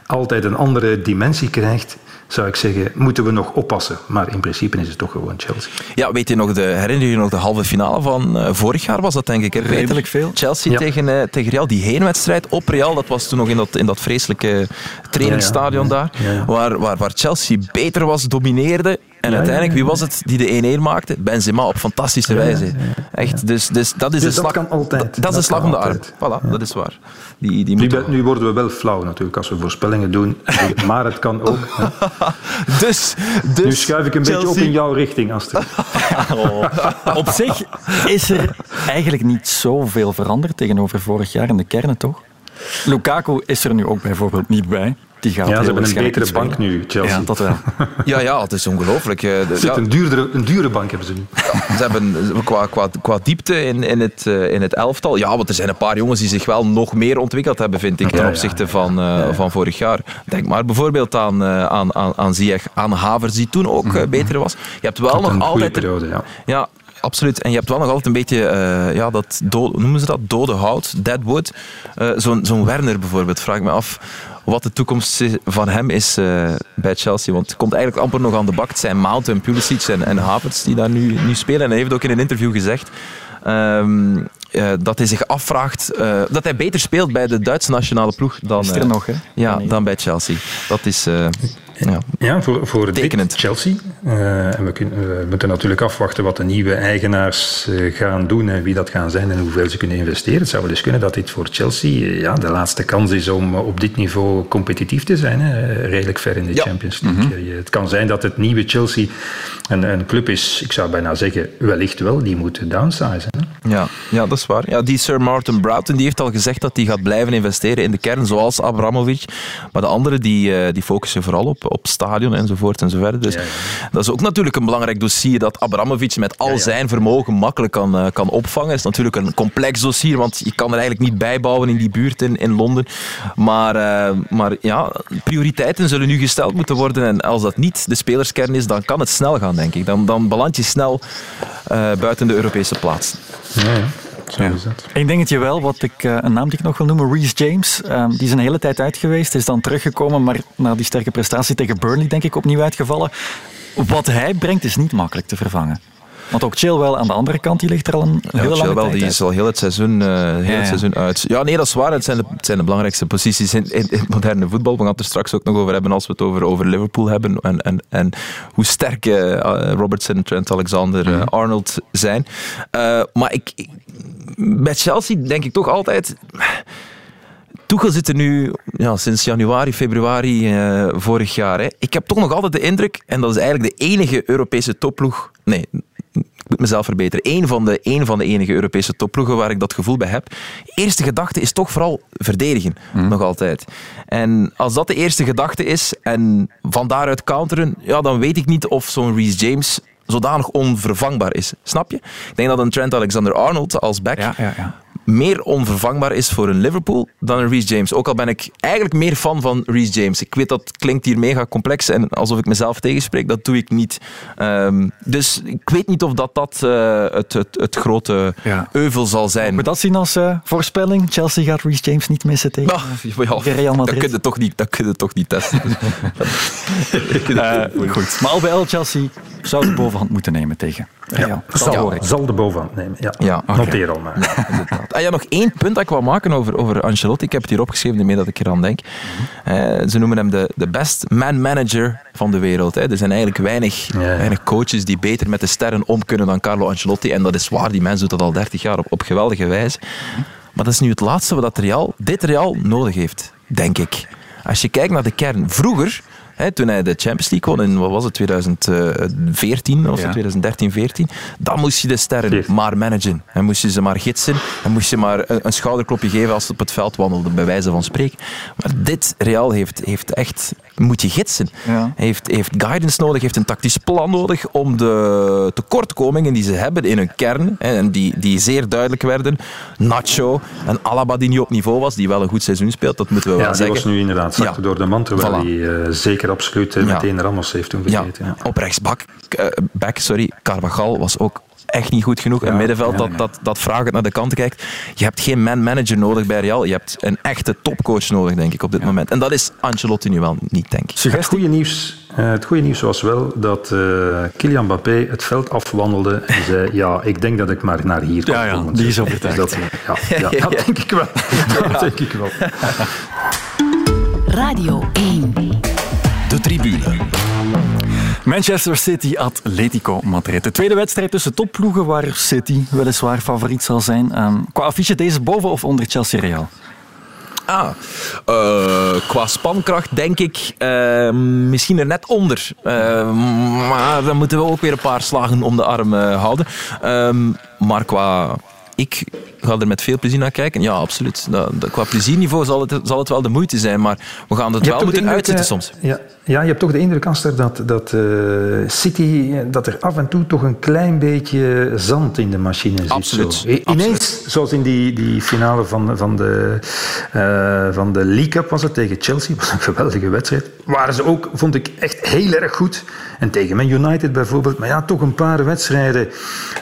altijd een andere dimensie krijgt, zou ik zeggen, moeten we nog oppassen. Maar in principe is het toch gewoon Chelsea. Ja, weet je nog, de, herinner je nog de halve finale van uh, vorig jaar was dat denk ik. Redelijk veel. Chelsea tegen, uh, tegen Real, die heenwedstrijd op Real, dat was toen nog in dat, in dat vreselijke trainingsstadion ja, ja. daar, waar, waar, waar Chelsea beter was, domineerde en uiteindelijk, wie was het die de 1-1 maakte? Benzema op fantastische wijze. Echt, dus, dus dat is dus een slag, dat kan altijd. Dat, dat is een slag om de arm. Voilà, dat is waar. Die, die nu, nu, worden we wel flauw natuurlijk als we voorspellingen doen. maar het kan ook. dus, dus, nu schuif ik een Chelsea... beetje op in jouw richting, Astrid. oh. Op zich is er eigenlijk niet zoveel veranderd tegenover vorig jaar in de kernen, toch? Lukaku is er nu ook bijvoorbeeld niet bij. Die gaat ja, ze hebben een betere bank nu, Chelsea. Ja, dat wel. ja, ja, het is ongelooflijk. Eh, ja. een, duurdere, een dure bank hebben ze nu. ze hebben qua, qua, qua diepte in, in, het, uh, in het elftal. Ja, want er zijn een paar jongens die zich wel nog meer ontwikkeld hebben, vind ik, ten opzichte van, uh, van vorig jaar. Denk maar bijvoorbeeld aan, uh, aan, aan, aan Ziyech, aan Havers, die toen ook mm beter was. Je hebt wel nog altijd... Periode, ja. ja absoluut. En je hebt wel nog altijd een beetje, uh, ja, dat dode, noemen ze dat? Dode hout, dead wood. Uh, Zo'n zo Werner bijvoorbeeld, vraag ik me af wat de toekomst van hem is uh, bij Chelsea. Want het komt eigenlijk amper nog aan de bak. Het zijn Mount en Pulisic en, en Havertz die daar nu, nu spelen. En hij heeft ook in een interview gezegd um, uh, dat hij zich afvraagt uh, dat hij beter speelt bij de Duitse nationale ploeg dan, nog, hè? Ja, dan bij Chelsea. Dat is ja, ja, voor, voor dit Chelsea. Uh, en we, kunnen, we, moeten natuurlijk afwachten wat de nieuwe eigenaars uh, gaan doen en wie dat gaan zijn en hoeveel ze kunnen investeren. Het zou dus kunnen dat dit voor Chelsea uh, ja, de laatste kans is om op dit niveau competitief te zijn. Hè, redelijk ver in de ja. Champions League. Mm -hmm. het kan zijn dat het nieuwe Chelsea een, een, club is, ik zou bijna zeggen, wellicht wel, die moet downsizen. Hè. Ja, ja, dat is waar. Ja, die Sir Martin Broughton die heeft al gezegd dat hij gaat blijven investeren in de kern, zoals Abramovic. Maar de anderen die, die focussen vooral op op stadion enzovoort enzovoort. Dus ja, ja. dat is ook natuurlijk een belangrijk dossier dat Abramovic met al zijn vermogen makkelijk kan, uh, kan opvangen. Het is natuurlijk een complex dossier, want je kan er eigenlijk niet bijbouwen in die buurt in, in Londen. Maar, uh, maar ja, prioriteiten zullen nu gesteld moeten worden en als dat niet de spelerskern is, dan kan het snel gaan, denk ik. Dan, dan beland je snel uh, buiten de Europese plaats. Ja, zo is het. Ik denk het je wel, wat ik, uh, een naam die ik nog wil noemen, Reece James. Uh, die is een hele tijd uit geweest, is dan teruggekomen, maar na die sterke prestatie tegen Burnley denk ik opnieuw uitgevallen. Wat hij brengt is niet makkelijk te vervangen. Want ook Chilwell aan de andere kant, die ligt er al een ja, hele lange Chilwell, die is al heel het seizoen, uh, heel ja, het seizoen uit. Ja, nee, dat is waar. Het zijn de, het zijn de belangrijkste posities in, in, in, het moderne voetbal. We gaan het er straks ook nog over hebben als we het over, over Liverpool hebben. En, en, en hoe sterk uh, Robertson, Trent Alexander-Arnold mm -hmm. zijn. Maar ik, ik, bij Chelsea denk ik toch altijd... Tuchel zit er nu ja, sinds januari, februari uh, vorig jaar. Hè. Ik heb toch nog altijd de indruk, en dat is eigenlijk de enige Europese topploeg, nee, ik moet mezelf verbeteren. Eén van, de, één van de enige Europese topploegen waar ik dat gevoel bij heb. Eerste gedachte is toch vooral verdedigen, nog altijd. En als dat de eerste gedachte is en van daaruit counteren, ja, dan weet ik niet of zo'n Reece James zodanig onvervangbaar is. Snap je? Ik denk dat een Trent Alexander-Arnold als back Ja, ja, ja. Meer onvervangbaar is voor een Liverpool dan een Reece James. Ook al ben ik eigenlijk meer fan van Reece James. Ik weet dat het klinkt hier mega complex en alsof ik mezelf tegenspreek. Dat doe ik niet. Ehm, dus ik weet niet of dat, dat eh, het, het, het grote Ja. euvel zal zijn. Moet dat zien als eh, voorspelling? Chelsea gaat Reece James niet missen tegen Ah, ja, Real dat Madrid. kun je toch niet, dat kun je toch niet testen. Eh, goed. Maar al bij al, Chelsea zou de bovenhand moeten nemen tegen Real. Ja, Dat zal, zal de bovenhand nemen. Ja. Ja, Noteer al maar. Ah, ja, nog één punt dat ik wou maken over, over Ancelotti. Ik heb het hier opgeschreven, ermee dat ik eraan denk. Eh, ze noemen hem de, de best man-manager van de wereld. Hè. Er zijn eigenlijk weinig, weinig coaches die beter met de sterren om kunnen dan Carlo Ancelotti. En dat is waar, die mens doet dat al 30 jaar op, op geweldige wijze. Maar dat is nu het laatste wat Real, dit Real nodig heeft, denk ik. Als je kijkt naar de kern. Vroeger, toen hij de Champions League won in wat was het, 2014 of zo, Ja. 2013, 14, dan moest je de sterren maar managen. En moest je ze maar gidsen. En moest je maar een, een schouderklopje geven als ze op het veld wandelden, bij wijze van spreken. Maar dit Real heeft, heeft echt, moet je gidsen. Ja. Heeft, heeft guidance nodig, heeft een tactisch plan nodig om de tekortkomingen die ze hebben in hun kern, hè, en die, die zeer duidelijk werden, Nacho en Alaba die nu op niveau was, die wel een goed seizoen speelt, dat moeten we Ja, wel die zeggen. was nu inderdaad zakte Ja. door de man, terwijl Voilà. hij eh, zeker absoluut eh, Ja. meteen Ramos heeft toen Ja, vergeten. Ja. op rechtsbak, eh, back, sorry, Carvajal was ook echt niet goed genoeg. een middenveld ja, dat, dat, dat vragend naar de kant kijkt. Je hebt geen man-manager nodig bij Real. Je hebt een echte topcoach nodig, denk ik, op dit moment. En dat is Ancelotti nu wel niet, denk ik. Het goede, nieuws, eh, het goede nieuws was wel dat eh Kylian Mbappé het veld afwandelde en zei ja, ik denk dat ik maar naar hier kom. Ja, ja, die is seizoen." overtuigd. Dus dat, ja, ja, dat denk ik wel. Dat denk ik wel. Radio 1. De tribune. Manchester City, Atletico Madrid. De tweede wedstrijd tussen topploegen waar City weliswaar favoriet zal zijn. Ehm, qua affiche deze boven of onder Chelsea Real? Ah, eh, qua spankracht denk ik eh, misschien er net onder. Eh, maar dan moeten we ook weer een paar slagen om de arm houden. Ehm, maar qua... Ik ga er met veel plezier naar kijken. Ja, absoluut. Dat, dat- qua plezierniveau zal het, zal het wel de moeite zijn. Maar we gaan het Je wel moeten indruk, uitzitten eh, soms. Ja, ja, je hebt toch de indruk, Aster, dat, dat eh, City, eh, dat er af en toe toch een klein beetje zand in de machine zit. Absoluut, Zo. Ineens, zoals in die, die finale van, van, de, eh, van de League Cup was het tegen Chelsea, was een geweldige wedstrijd. Waren ze ook, vond ik, echt heel erg goed. En tegen Man United bijvoorbeeld. Maar ja, toch een paar wedstrijden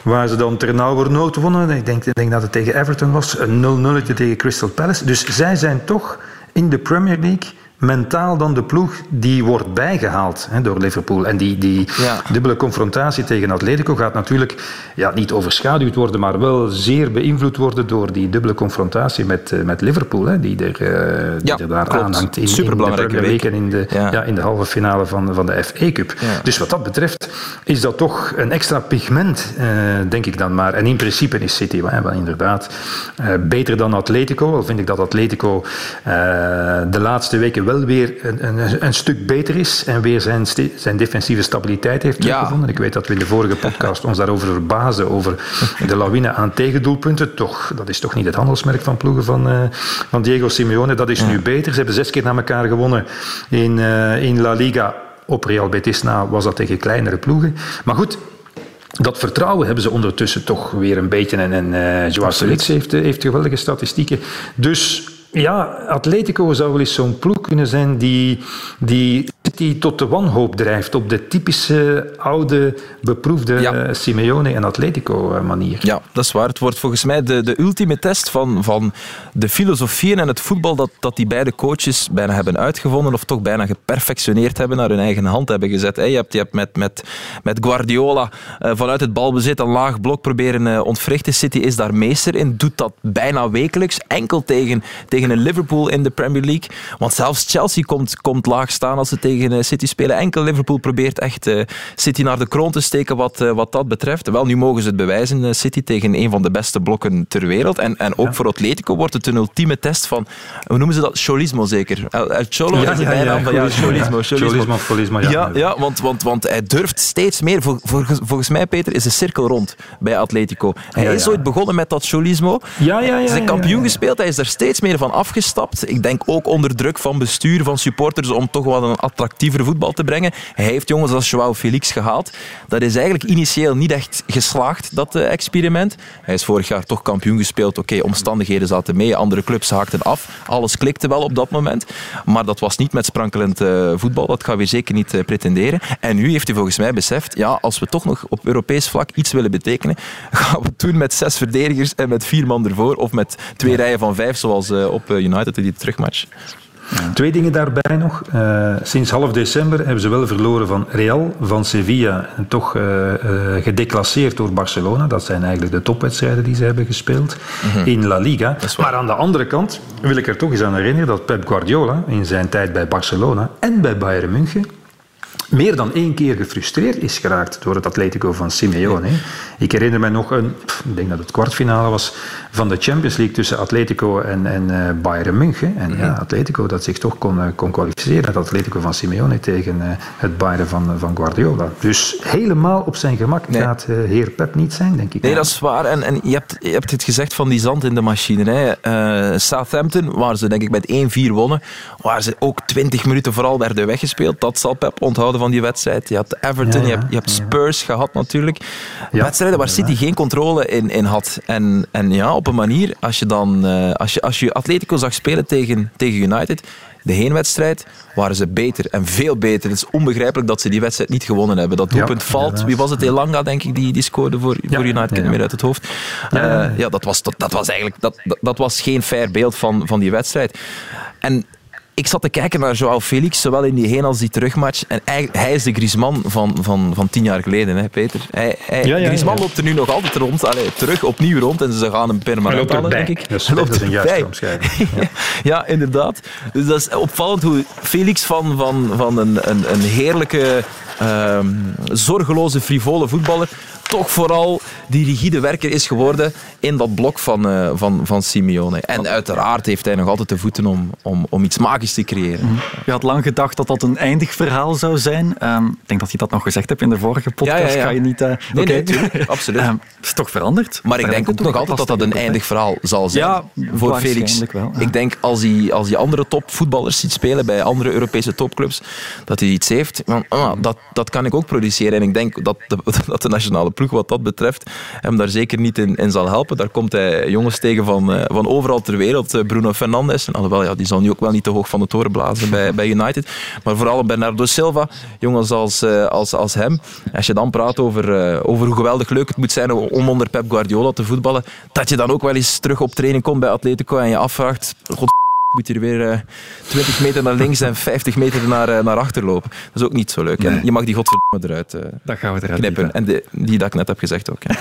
waar ze dan ternauwernood wonnen. Ik denk, ik denk dat het tegen Everton was, een 0-0 tegen Crystal Palace. Dus zij zijn toch in de Premier League mentaal dan de ploeg die wordt bijgehaald hè, door Liverpool. En die, die Ja. dubbele confrontatie tegen Atletico gaat natuurlijk ja, niet overschaduwd worden, maar wel zeer beïnvloed worden door die dubbele confrontatie met, eh, met Liverpool, hè, die er, eh, die Ja, er daar klopt. aanhangt in, in de Superbelangrijke Premier League week. en in de, Ja. ja. in de halve finale van, van de FA Cup. Dus wat dat betreft is dat toch een extra pigment, eh, denk ik dan maar. En in principe is City wel, wel inderdaad beter dan Atletico. Al vind ik dat Atletico de laatste weken wel weer een, een, een stuk beter is en weer zijn, zijn defensieve stabiliteit heeft Ja. teruggevonden. Ik weet dat we in de vorige podcast ons daarover verbazen, over de lawine aan tegendoelpunten. Toch, dat is toch niet het handelsmerk van ploegen van, eh, van Diego Simeone. Dat is nu beter. Ze hebben zes keer na elkaar gewonnen in, eh, in La Liga. Op Real Betis na was dat tegen kleinere ploegen. Maar goed, dat vertrouwen hebben ze ondertussen toch weer een beetje. En, en Joao Felix heeft, eh, heeft geweldige statistieken. Dus ja, Atletico zou wel eens zo'n ploeg kunnen zijn die, die City tot de wanhoop drijft. Op de typische oude, beproefde eh, Simeone en Atletico eh, manier. Ja, dat is waar. Het wordt volgens mij de, de ultieme test van, van de filosofieën en het voetbal dat, dat die beide coaches bijna hebben uitgevonden of toch bijna geperfectioneerd hebben, naar hun eigen hand hebben gezet. hè. Je hebt, je hebt met, met, met Guardiola eh, vanuit het balbezit een laag blok proberen eh, ontwrichten. City is daar meester in, doet dat bijna wekelijks, enkel tegen, tegen een Liverpool in de Premier League. Want zelfs Chelsea komt, komt laag staan als ze tegen tegen City spelen. Enkel Liverpool probeert echt City naar de kroon te steken wat, wat dat betreft. Wel, nu mogen ze het bewijzen, City, tegen een van de beste blokken ter wereld. En, en ook voor Atletico wordt het een ultieme test van, hoe noemen ze dat? Cholismo zeker. El, Cholo ja, is de bijnaam van ja, Cholismo. Cholismo. Cholismo, ja. Ja, ja want, want, want hij durft steeds meer. volgens mij, Peter, is de cirkel rond bij Atletico. Hij is ooit begonnen met dat Cholismo. Ja, ja, ja. Hij is kampioen gespeeld, hij is er steeds meer van afgestapt. Ik denk ook onder druk van bestuur, van supporters, om toch wat een attractiever voetbal te brengen. Hij heeft jongens als Joao Felix gehaald. Dat is eigenlijk initieel niet echt geslaagd, dat uh, experiment. Hij is vorig jaar toch kampioen gespeeld. Oké, omstandigheden zaten mee, andere clubs haakten af. Alles klikte wel op dat moment. Maar dat was niet met sprankelend uh, voetbal. Dat gaan we zeker niet uh, pretenderen. En nu heeft hij volgens mij beseft, ja, als we toch nog op Europees vlak iets willen betekenen, gaan we het doen met zes verdedigers en met vier man ervoor. Of met twee rijen van vijf, zoals op United in die terugmatch. Twee dingen daarbij nog. Uh, sinds half december hebben ze wel verloren van Real, van Sevilla en toch uh, uh, gedeclasseerd door Barcelona. Dat zijn eigenlijk de topwedstrijden die ze hebben gespeeld mm -hmm. in La Liga. Maar aan de andere kant wil ik er toch eens aan herinneren dat Pep Guardiola in zijn tijd bij Barcelona en bij Bayern München meer dan één keer gefrustreerd is geraakt door het Atletico van Simeone. Ik herinner me nog een, ik denk dat het kwartfinale was van de Champions League tussen Atletico en, en uh, Bayern München. En ja, Atletico dat zich toch kon, uh, kon kwalificeren. Het Atletico van Simeone tegen uh, het Bayern van, van Guardiola. Dus helemaal op zijn gemak nee. gaat heer Pep niet zijn, denk ik. Nee, dat is waar. En, en je, hebt, je hebt het gezegd van die zand in de machine. Hè. Southampton, waar ze denk ik met 1-4 wonnen, waar ze ook 20 minuten vooral werden weggespeeld. Dat zal Pep onthouden van die wedstrijd. Je had Everton, ja. Je, hebt, je hebt Spurs gehad natuurlijk. Wedstrijden waar City geen controle in, in had. En, en ja, op een manier, als je dan uh, als je, als je Atletico zag spelen tegen, tegen United, de heenwedstrijd waren ze beter en veel beter. Het is onbegrijpelijk dat ze die wedstrijd niet gewonnen hebben. Dat doelpunt ja, valt. Wie was het? Elanga, denk ik, die, die scoorde voor, ja, voor United. Ik ja, meer uit het hoofd. Ja, uh, ja dat, was, dat, dat was eigenlijk dat, dat, dat was geen fair beeld van, van die wedstrijd. En ik zat te kijken naar Joao Felix, zowel in die heen als die terugmatch. En hij, hij is de Griezmann van, van, van tien jaar geleden, hè, Peter. Hij, hij, ja, ja, Griezmann ja. loopt er nu nog altijd rond, allee, terug, opnieuw rond. En ze gaan hem permanent halen, denk ik. Dat is, dat is een juiste omschrijving. Ja. ja, inderdaad. Dus dat is opvallend hoe Felix van, van, van een, een, een heerlijke, uh, zorgeloze, frivole voetballer toch vooral die rigide werker is geworden in dat blok van, uh, van, van Simeone. En uiteraard heeft hij nog altijd de voeten om, om, om iets magisch te creëren. Mm. Je had lang gedacht dat dat een eindig verhaal zou zijn. Um, ik denk dat je dat nog gezegd hebt in de vorige podcast. Ja, ja, ja. Ga je niet... Uh, nee, okay. nee, absoluut. um, is toch veranderd? Maar ik denk ook nog altijd dat dat een eindig verhaal zal zijn. Ja, voor Felix. Wel, ik denk als hij, als hij andere topvoetballers ziet spelen bij andere Europese topclubs, dat hij iets heeft. Want, ah, dat, dat kan ik ook produceren. En ik denk dat de, dat de nationale ploeg wat dat betreft hem daar zeker niet in, in zal helpen. Daar komt hij jongens tegen van, uh, van overal ter wereld. Bruno Fernandes, alhoewel ja, die zal nu ook wel niet te hoog van de toren blazen bij, bij United. Maar vooral Bernardo Silva, jongens als, uh, als, als hem. Als je dan praat over, over hoe geweldig leuk het moet zijn om onder Pep Guardiola te voetballen, dat je dan ook wel eens terug op training komt bij Atletico en je afvraagt, moet hier weer uh, 20 meter naar links en 50 meter naar, uh, naar achter lopen. Dat is ook niet zo leuk. Nee. En je mag die godverdomme eruit uh, dat gaan we eruit knippen. En de, die dat ik net heb gezegd ook. Ja.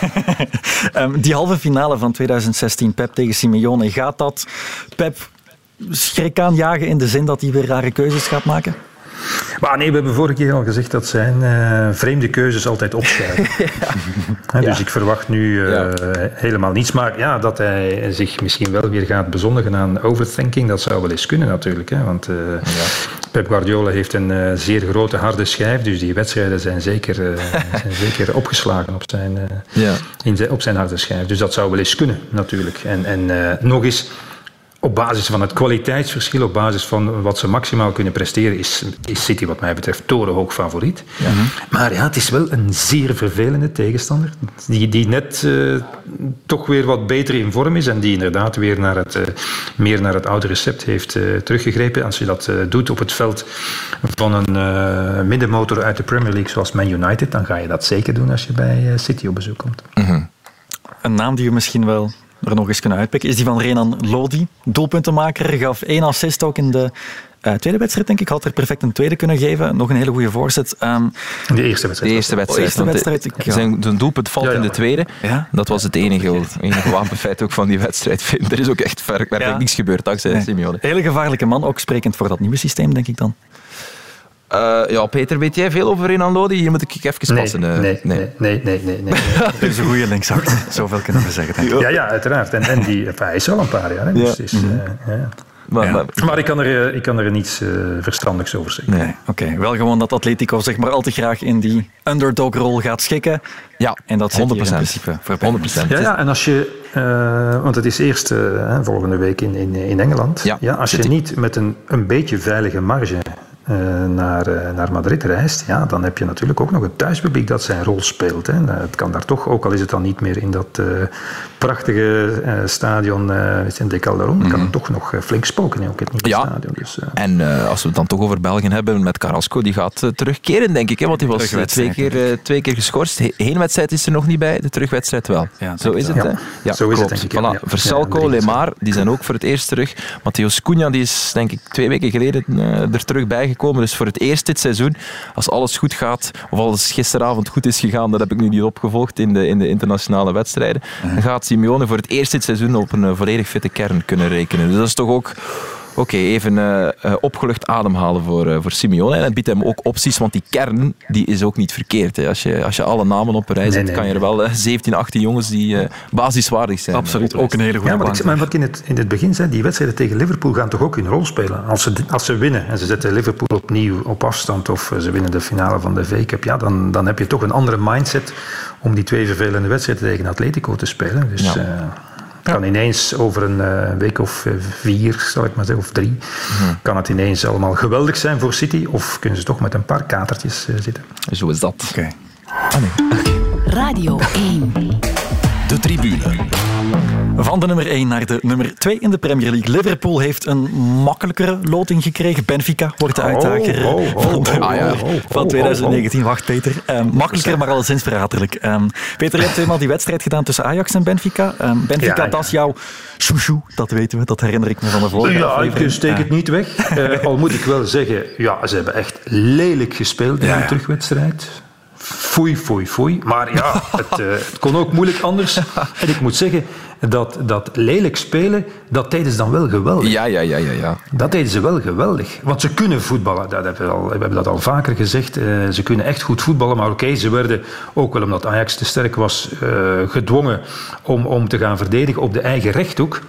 um, die halve finale van 2016, Pep tegen Simeone, gaat dat Pep schrik aanjagen in de zin dat hij weer rare keuzes gaat maken? Maar nee, we hebben vorige keer al gezegd dat zijn uh, vreemde keuzes altijd opschuiven. ja. Dus ja. ik verwacht nu uh, ja. helemaal niets. Maar ja, dat hij zich misschien wel weer gaat bezondigen aan overthinking, dat zou wel eens kunnen natuurlijk. Hè? Want uh, Pep Guardiola heeft een zeer grote harde schijf, dus die wedstrijden zijn zeker, zijn zeker opgeslagen op zijn, in zijn, op zijn harde schijf. Dus dat zou wel eens kunnen natuurlijk. En, en nog eens op basis van het kwaliteitsverschil, op basis van wat ze maximaal kunnen presteren, is, is City wat mij betreft torenhoog favoriet. Ja. Maar ja, het is wel een zeer vervelende tegenstander, die, die net uh, toch weer wat beter in vorm is en die inderdaad weer naar het, uh, meer naar het oude recept heeft uh, teruggegrepen. Als je dat doet op het veld van een middenmotor uit de Premier League zoals Man United, dan ga je dat zeker doen als je bij City op bezoek komt. -hmm. Een naam die je misschien wel er nog eens kunnen uitpikken, is die van Renan Lodi. Doelpuntenmaker, gaf één assist ook in de uh, tweede wedstrijd, denk ik. Had er perfect een tweede kunnen geven. Nog een hele goede voorzet. Um, de eerste wedstrijd. De eerste wedstrijd. eerste wedstrijd ik, ja. zijn, zijn doelpunt valt ja, ja, in de tweede. Dat was het enige, enige wapenfeit ook van die wedstrijd. Er is ook echt werkelijk niets gebeurd dankzij nee. Simeone. Hele gevaarlijke man, ook sprekend voor dat nieuwe systeem, denk ik dan. Uh, ja, Peter, weet jij veel over Renan Lodi? Hier moet ik even passen. Nee, nee, nee. nee, nee, nee, nee, Dat is een goede linksachter. Zoveel kunnen we zeggen. Denk ik. Ja, ja, uiteraard. En, en die, hij is al een paar jaar. Hè, dus ja. is, uh, ja. Maar, ja. maar, maar, ik, kan er, ik kan er niets uh, verstandigs over zeggen. Nee, oké. Okay. Wel gewoon dat Atletico zeg maar al te graag in die underdog-rol gaat schikken. Ja, en dat 100%. in principe voor 100%. Ja, ja, en als je... Uh, want het is eerst uh, volgende week in, in, in Engeland. Ja, ja als je niet met een, een beetje veilige marge naar, uh, naar Madrid reist, ja, dan heb je natuurlijk ook nog het thuispubliek dat zijn rol speelt. Hè. Het kan daar toch, ook al is het dan niet meer in dat uh, prachtige stadion in De Calderon, mm -hmm. kan het toch nog flink spoken in ook het nieuwe ja. stadion. Dus, en als we het dan toch over België hebben, met Carrasco, die gaat terugkeren, denk ik. Hè, want die was twee keer, twee keer geschorst. Heen wedstrijd is er nog niet bij, de terugwedstrijd wel. Ja, zo is het, hè? Ja, zo is het, denk ik. Voilà. Ja. Verselco, Lemar, die zijn ook voor het eerst terug. Matheus Cunha, die is denk ik twee weken geleden er terug bijgekomen komen. Dus voor het eerst dit seizoen, als alles goed gaat, of alles gisteravond goed is gegaan, dat heb ik nu niet opgevolgd in de, in de internationale wedstrijden, dan gaat Simeone voor het eerst dit seizoen op een volledig fitte kern kunnen rekenen. Dus dat is toch ook Oké, even uh, opgelucht ademhalen voor, uh, voor Simeone. En het biedt hem ook opties, want die kern die is ook niet verkeerd. Hè. Als, je, als je alle namen op een rij zet, nee, kan je er wel 17, 18 jongens die basiswaardig zijn. Absoluut, ook een hele goede ja, maar, ik, maar wat ik in het, in het begin zei, die wedstrijden tegen Liverpool gaan toch ook hun rol spelen. Als ze, als ze winnen en ze zetten Liverpool opnieuw op afstand of ze winnen de finale van de V-Cup, ja, dan, dan heb je toch een andere mindset om die twee vervelende wedstrijden tegen Atletico te spelen. Dus, ja kan ineens over een uh, week of uh, vier, zal ik maar zeggen, of drie, hmm. kan het ineens allemaal geweldig zijn voor City. Of kunnen ze toch met een paar katertjes uh, zitten. Zo is dat. Oké. Okay. Ah, nee. okay. Radio 1. De tribune. Van de nummer 1 naar de nummer 2 in de Premier League. Liverpool heeft een makkelijkere loting gekregen. Benfica wordt de uitdager oh, oh, oh, van, de, ah, ja. van 2019. Wacht, Peter. Um, makkelijker, maar alleszins verraderlijk. Um, Peter, je hebt eenmaal die wedstrijd gedaan tussen Ajax en Benfica. Um, Benfica, ja, ja. dat is jouw chouchou, dat weten we. Dat herinner ik me van de vorige Ja, ik steek het niet weg. Uh, al moet ik wel zeggen, ja, ze hebben echt lelijk gespeeld in de terugwedstrijd. Foei, foei, foei. Maar ja, het, uh, het, kon ook moeilijk anders. En ik moet zeggen, dat, dat lelijk spelen, dat deden ze dan wel geweldig. Ja, ja, ja, ja, ja. Dat deden ze wel geweldig. Want ze kunnen voetballen, dat hebben we, al, we hebben dat al vaker gezegd. Uh, ze kunnen echt goed voetballen, maar oké, okay, ze werden, ook wel omdat Ajax te sterk was, uh, gedwongen om, om te gaan verdedigen op de eigen rechthoek.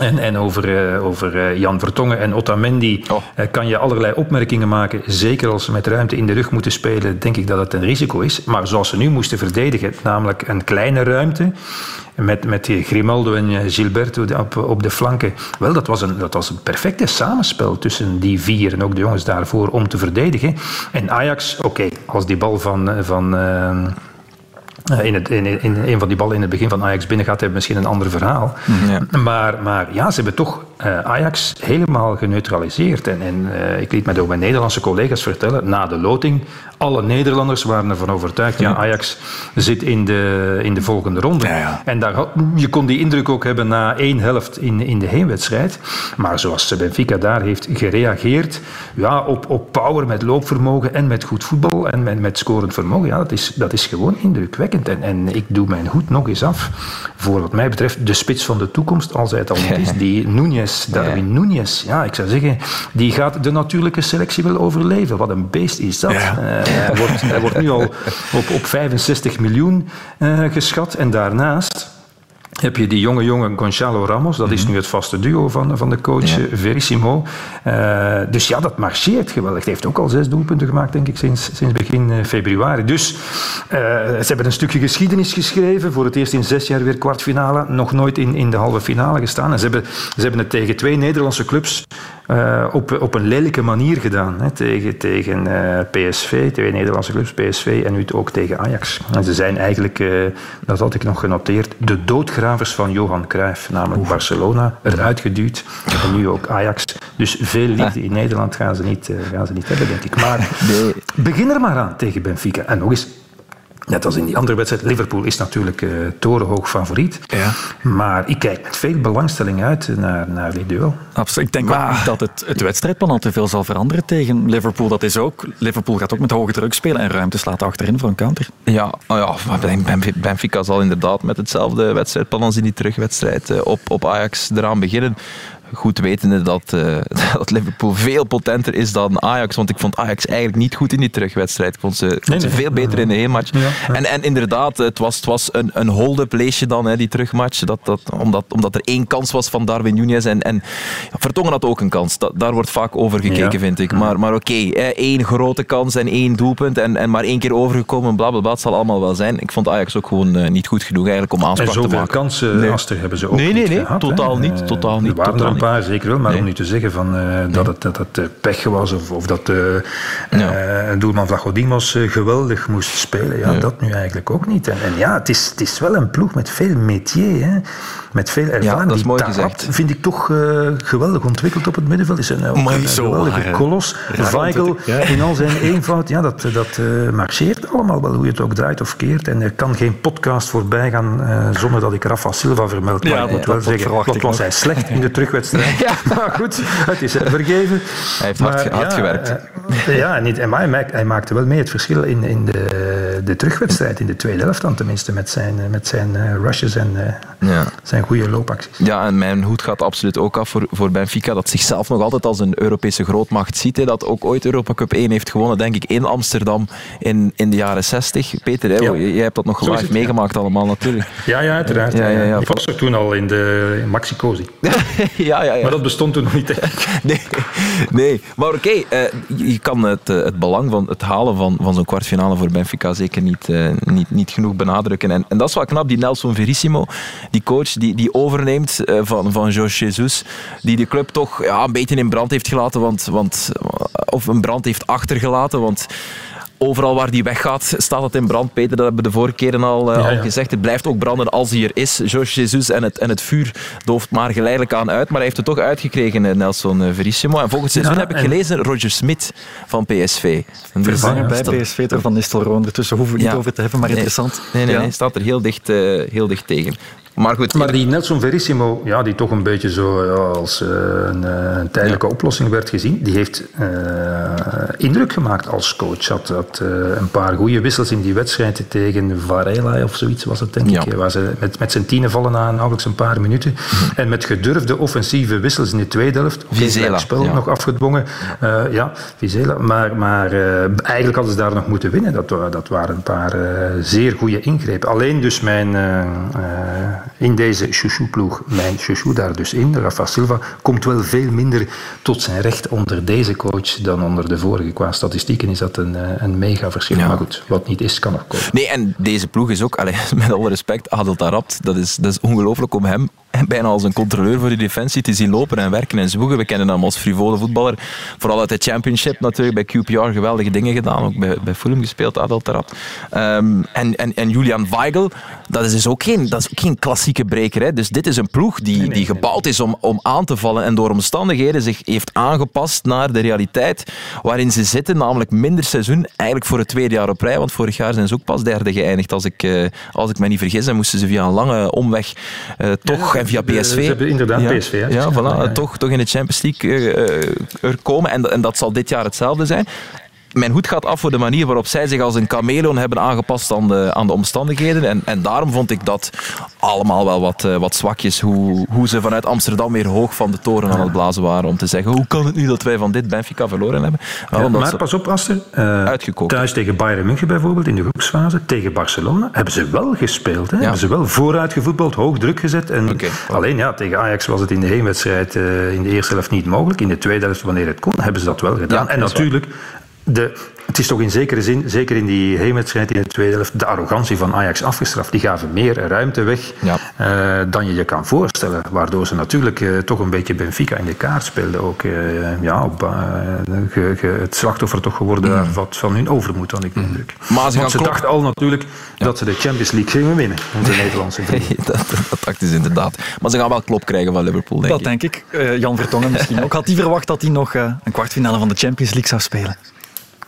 En, en over, uh, over uh, Jan Vertongen en Otamendi oh. uh, kan je allerlei opmerkingen maken. Zeker als ze met ruimte in de rug moeten spelen, denk ik dat het een risico is. Maar zoals ze nu moesten verdedigen, namelijk een kleine ruimte. Met, met Grimaldo en Gilberto op, op de flanken. Wel, dat was, een, dat was een perfecte samenspel tussen die vier en ook de jongens daarvoor om te verdedigen. En Ajax, oké, okay, als die bal van. van uh, in, het, in, in, een van die ballen in het begin van Ajax binnen gaat, hebben misschien een ander verhaal. Ja. Maar, maar ja, ze hebben toch uh, Ajax helemaal geneutraliseerd. En, en uh, ik liet mij door mijn Nederlandse collega's vertellen, na de loting, alle Nederlanders waren ervan overtuigd, ja, Ajax zit in de, in de volgende ronde. Ja, ja. En daar, je kon die indruk ook hebben na één helft in, in de heenwedstrijd. Maar zoals Benfica daar heeft gereageerd, ja, op, op power met loopvermogen en met goed voetbal en met, met scorend vermogen, ja, dat, is, dat is gewoon indrukwekkend. En, en ik doe mijn hoed nog eens af voor wat mij betreft de spits van de toekomst, als hij het al niet is, die Darwin ja. Núñez. Ja, ik zou zeggen, die gaat de natuurlijke selectie wel overleven. Wat een beest is dat. Ja. Uh, hij, wordt, hij wordt nu al op, op 65 miljoen uh, geschat. En daarnaast heb je die jonge jongen Gonzalo Ramos, dat is mhm. nu het vaste duo van, van de coach ja. Verissimo. Uh, dus ja, dat marcheert geweldig. Hij heeft ook al zes doelpunten gemaakt, denk ik, sinds, sinds begin uh, februari. Dus uh, ze hebben een stukje geschiedenis geschreven. Voor het eerst in zes jaar weer kwartfinale. Nog nooit in, in de halve finale gestaan. En ze hebben, ze hebben het tegen twee Nederlandse clubs op, op een lelijke manier gedaan. Hè. Tegen, tegen PSV, twee Nederlandse clubs, PSV en nu ook tegen Ajax. En ze zijn eigenlijk, dat had ik nog genoteerd, de doodgraaf van Johan Cruijff, namelijk Oef. Barcelona, eruit geduwd. En nu ook Ajax. Dus veel liefde in Nederland gaan ze niet, uh, gaan ze niet hebben, denk ik. Maar nee. begin er maar aan tegen Benfica. En nog eens, Net als in die andere wedstrijd. Liverpool is natuurlijk uh, torenhoog favoriet. Ja. Maar ik kijk met veel belangstelling uit naar, naar dit duel. Absoluut. Ik denk maar... ook niet dat het, het wedstrijdplan al te veel zal veranderen tegen Liverpool. Dat is ook, Liverpool gaat ook met hoge druk spelen en ruimtes laten achterin voor een counter. Ja, oh ja Benfica zal inderdaad met hetzelfde wedstrijdplan als in die terugwedstrijd op, op Ajax eraan beginnen goed wetende dat, uh, dat Liverpool veel potenter is dan Ajax. Want ik vond Ajax eigenlijk niet goed in die terugwedstrijd. Ik vond ze, vond ze veel beter in de heenmatch. Ja, En, en inderdaad, het was, het was een, een hold-up leesje dan, hè, die terugmatch. Dat, dat, omdat, omdat er één kans was van Darwin Nunez. En, en Vertongen had ook een kans. Dat, daar wordt vaak over gekeken, vind ik. Maar, maar oké, okay, één grote kans en één doelpunt. En, en maar één keer overgekomen, blablabla. Het zal allemaal wel zijn. Ik vond Ajax ook gewoon uh, niet goed genoeg eigenlijk om aanspraak te maken. En zoveel kansen, nee. Hebben ze ook nee, nee, niet nee, gehad, totaal niet. Uh, totaal niet. Er waren totaal er een zeker wel. Maar nee. om nu te zeggen van, uh, nee. dat het, dat het pech was of, of dat ja. doelman Vlachodimos geweldig moest spelen. Ja, dat nu eigenlijk ook niet. En, en ja, het is, het is wel een ploeg met veel métier. Hè. Met veel ervaring. Ja, dat is mooi Die gezegd. vind ik toch geweldig ontwikkeld op het middenveld. Is een, een geweldige kolos. Weigel in al zijn eenvoud. Ja, dat, dat uh, marcheert allemaal wel, hoe je het ook draait of keert. En er kan geen podcast voorbij gaan uh, zonder dat ik Rafa Silva vermeld. Maar ja, ik moet wel zeggen, wat was hij slecht in de terugwedstrijd. ja. Maar goed, het is hem vergeven. Hij heeft hard, hard ja, gewerkt. Uh, ja, niet, en maar hij, hij, maakte wel mee het verschil in, in de, de terugwedstrijd, in de tweede helft dan tenminste, met zijn, met zijn rushes en ja. zijn goede loopacties. Ja, en mijn hoed gaat absoluut ook af voor, voor Benfica, dat zichzelf nog altijd als een Europese grootmacht ziet. Hè, dat ook ooit Europa Cup 1 heeft gewonnen, denk ik, in Amsterdam in, in de jaren 60. Peter, hè, ja. jij hebt dat nog live meegemaakt allemaal natuurlijk. Ja, ja, uiteraard. Ja, ja, ja. Ik was er toen al in de Maxicosi. ja, ja, ja. Maar dat bestond toen nog niet. nee, nee, maar oké, okay, uh, je kan het, uh, het belang van het halen van, van zo'n kwartfinale voor Benfica zeker niet, uh, niet, niet genoeg benadrukken. En, en dat is wel knap, die Nelson Verissimo, die coach die, die overneemt van, van Jorge Jesus, die de club toch ja, een beetje in brand heeft gelaten, want, want, of een brand heeft achtergelaten, want overal waar die weggaat, staat het in brand. Peter, dat hebben we de vorige keren al, uh, ja, ja. al gezegd. Het blijft ook branden als hij er is. George Jesus en het, en het vuur dooft maar geleidelijk aan uit. Maar hij heeft het toch uitgekregen, Nelson Verissimo. En volgend seizoen ja, heb ik gelezen Roger Smit van PSV. Vervangen bij PSV door Van Nistelrooy. Ondertussen hoeven we het niet over te hebben, maar interessant. Nee, nee, nee, staat er heel dicht, uh, heel dicht tegen. Maar goed. Maar die Nelson Verissimo, ja, die toch een beetje zo als uh, een, een, tijdelijke ja. oplossing werd gezien, die heeft uh, indruk gemaakt als coach. Had, had uh, een paar goede wissels in die wedstrijd tegen Varela of zoiets was het, denk ja. ik. Waar ze met, met zijn tienen vallen na nauwelijks een paar minuten. Mm. En met gedurfde offensieve wissels in de tweede helft. Vizela. spel ja. nog afgedwongen. ja, Vizela. Maar, maar eigenlijk hadden ze daar nog moeten winnen. Dat, dat waren een paar zeer goede ingrepen. Alleen dus mijn in deze chouchou-ploeg, mijn chouchou daar dus in, Rafa Silva, komt wel veel minder tot zijn recht onder deze coach dan onder de vorige. Qua statistieken is dat een, een mega verschil. Ja. Maar goed, wat niet is, kan nog komen. Nee, en deze ploeg is ook, allez, met alle respect, Adel Tarabt, dat is, dat is ongelooflijk om hem bijna als een controleur voor de defensie te zien lopen en werken en zwoegen. We kennen hem als frivole voetballer. Vooral uit de championship natuurlijk. Bij QPR geweldige dingen gedaan. Ook bij, bij Fulham gespeeld, Adel. Um, en, en, en Julian Weigel, dat is dus ook geen, dat is ook geen klassieke breker. Hè. Dus dit is een ploeg die, nee, nee, die gebouwd is om, om aan te vallen en door omstandigheden zich heeft aangepast naar de realiteit waarin ze zitten. Namelijk minder seizoen. Eigenlijk voor het tweede jaar op rij. Want vorig jaar zijn ze ook pas derde geëindigd. Als ik, uh, als ik me niet vergis. En moesten ze via een lange omweg uh, toch... Ja, via PSV. Ze hebben inderdaad ja, PSV. Hè? Ja, voilà. Toch, toch in de Champions League uh, er komen. En, en dat zal dit jaar hetzelfde zijn mijn hoed gaat af voor de manier waarop zij zich als een chameleon hebben aangepast aan de, aan de omstandigheden. En, en daarom vond ik dat allemaal wel wat, uh, wat zwakjes. Hoe, hoe ze vanuit Amsterdam weer hoog van de toren aan het blazen waren. Om te zeggen, hoe kan het nu dat wij van dit Benfica verloren hebben? Ja, maar pas op, Aster. Uh, uitgekookt. Thuis tegen Bayern München bijvoorbeeld, in de groepsfase. Tegen Barcelona hebben ze wel gespeeld. Hè? Ja. Hebben ze wel vooruit gevoetbald, hoog druk gezet. En okay. Alleen ja, tegen Ajax was het in de heenwedstrijd uh, in de eerste helft niet mogelijk. In de tweede helft, wanneer het kon, hebben ze dat wel gedaan. en natuurlijk... De, het is toch in zekere zin, zeker in die heenwedstrijd in de tweede helft, de arrogantie van Ajax afgestraft. Die gaven meer ruimte weg ja. uh, dan je je kan voorstellen. Waardoor ze natuurlijk uh, toch een beetje Benfica in de kaart speelden. Ook uh, ja, op, ge, ge, het slachtoffer toch geworden mm. wat van hun overmoed, had ik de indruk. Mm. Maar ze, Want ze dachten al natuurlijk ja. dat ze de Champions League gingen winnen. Onze Nederlandse vrienden. dat, dat dacht is inderdaad. Maar ze gaan wel klop krijgen van Liverpool, denk dat ik. denk ik. Jan Vertongen misschien ook. Had hij verwacht dat hij nog een kwartfinale van de Champions League zou spelen?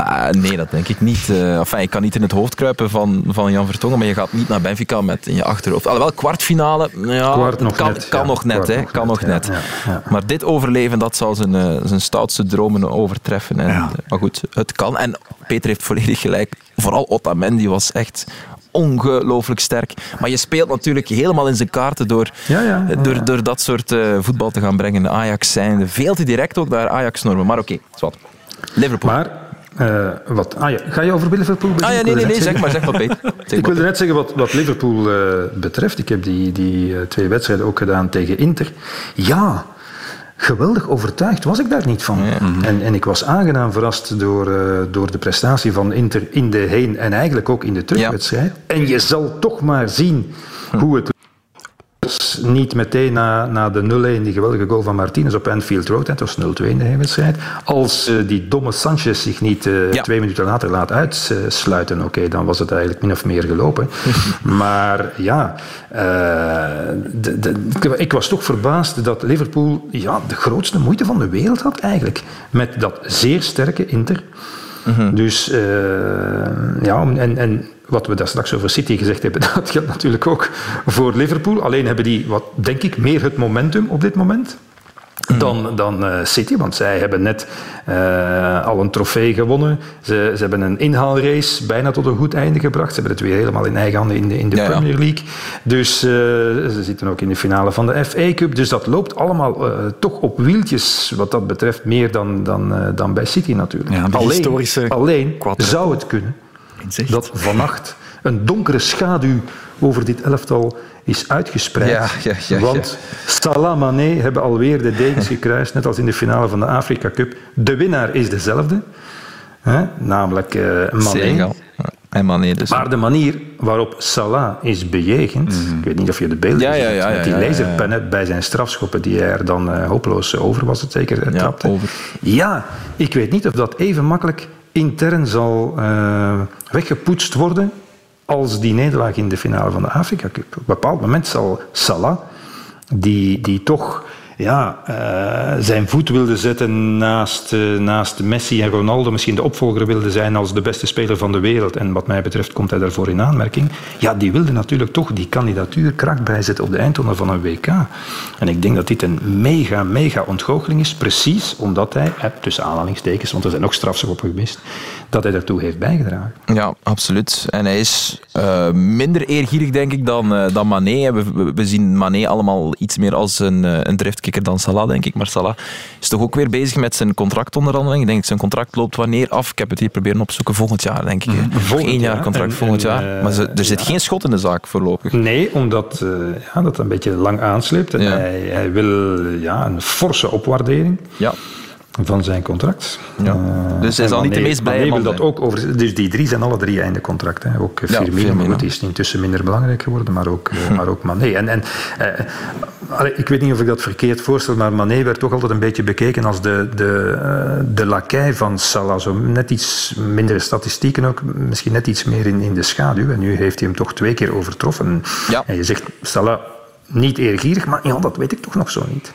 Uh, nee, dat denk ik niet. Uh, enfin, ik kan niet in het hoofd kruipen van, van Jan Vertongen, maar je gaat niet naar Benfica met in je achterhoofd. Alhoewel, kwartfinale, ja, Kwart nog kan, net, kan ja. nog net. Hè, kan nog net. ja, Maar dit overleven, dat zal zijn, uh, zijn stoutste dromen overtreffen. En, Maar goed, het kan. En Peter heeft volledig gelijk. Vooral Otamendi was echt ongelooflijk sterk. Maar je speelt natuurlijk helemaal in zijn kaarten door, ja, ja, door, door dat soort uh, voetbal te gaan brengen. De Ajax zijn veel te direct ook naar Ajax-normen. Maar oké, okay. Liverpool. Maar uh, wat, ah ja, ga je over Liverpool beginnen? Ah ja, nee, nee, nee, zeg maar, zeg maar Peter. Zeg ik wilde net zeggen wat, wat Liverpool uh, betreft. Ik heb die, die uh, twee wedstrijden ook gedaan tegen Inter. Ja, geweldig overtuigd was ik daar niet van. Ja. En, en ik was aangenaam verrast door, uh, door de prestatie van Inter in de heen- en eigenlijk ook in de terugwedstrijd. Ja. En je zal toch maar zien hoe het niet meteen na, na de 0-1, die geweldige goal van Martinez op Anfield Road, het was 0-2 in de wedstrijd. Als uh, die domme Sanchez zich niet uh, ja. twee minuten later laat uitsluiten, oké, okay, dan was het eigenlijk min of meer gelopen. maar ja, de, de, ik was toch verbaasd dat Liverpool ja, de grootste moeite van de wereld had eigenlijk. Met dat zeer sterke Inter. Mm -hmm. Dus ja, en, en wat we daar straks over City gezegd hebben, dat geldt natuurlijk ook voor Liverpool. Alleen hebben die, wat denk ik, meer het momentum op dit moment. Dan, dan uh, City, want zij hebben net uh, al een trofee gewonnen. Ze, ze hebben een inhaalrace bijna tot een goed einde gebracht. Ze hebben het weer helemaal in eigen handen in de, in de ja, Premier League. Dus uh, ze zitten ook in de finale van de FA Cup. Dus dat loopt allemaal toch op wieltjes wat dat betreft meer dan, dan, dan bij City natuurlijk. Ja, alleen zou het kunnen dat vannacht een donkere schaduw over dit elftal is uitgespreid. Ja, ja, ja, want Salah Mané hebben alweer de dekens gekruist, net als in de finale van de Afrika Cup. De winnaar is dezelfde, hè? namelijk uh, Mané. Senegal. En Mané dus. Maar de manier waarop Salah is bejegend, mm. ik weet niet of je de beelden ja, met die laserpennen bij zijn strafschoppen die hij er dan uh, hopeloos over was het zeker, trapte. Over. Ja, ik weet niet of dat even makkelijk intern zal uh, weggepoetst worden als die nederlaag in de finale van de Afrika Cup. Op een bepaald moment zal Salah, die, die toch ja, uh, zijn voet wilde zetten naast, uh, naast Messi en Ronaldo, misschien de opvolger wilde zijn als de beste speler van de wereld. En wat mij betreft komt hij daarvoor in aanmerking. Ja, die wilde natuurlijk toch die kandidatuur kracht bijzetten op de eindronde van een WK. En ik denk dat dit een mega, mega ontgoocheling is, precies omdat hij, tussen aanhalingstekens, want er zijn ook strafschoppen gemist, dat hij daartoe heeft bijgedragen. Ja, absoluut. En hij is minder eergierig, denk ik, dan, dan Mané. We, zien Mané allemaal iets meer als een, een driftkikker dan Salah, denk ik. Maar Salah is toch ook weer bezig met zijn contractonderhandeling. Ik denk dat zijn contract loopt wanneer af. Ik heb het hier proberen opzoeken volgend jaar, denk ik. Mm, volgend Eén jaar contract en, volgend en, jaar. Maar ze, er zit ja. geen schot in de zaak voorlopig. Nee, omdat ja, dat een beetje lang aansleept. En ja. hij, hij, wil ja, een forse opwaardering. Ja van zijn contract. Ja. Uh, dus hij zal niet de meest blije man dat ook over. Dus die drie zijn alle drie einde contract. Hè. Ook ja, Firmino. Goed, die is intussen minder belangrijk geworden, maar ook, uh, maar ook Mané. En, en uh, ik weet niet of ik dat verkeerd voorstel, maar Mané werd toch altijd een beetje bekeken als de, de, de lakai van Salah. Zo net iets mindere statistieken ook, misschien net iets meer in, in de schaduw. En nu heeft hij hem toch twee keer overtroffen. Ja. En je zegt, Salah niet eergierig, maar ja, dat weet ik toch nog zo niet.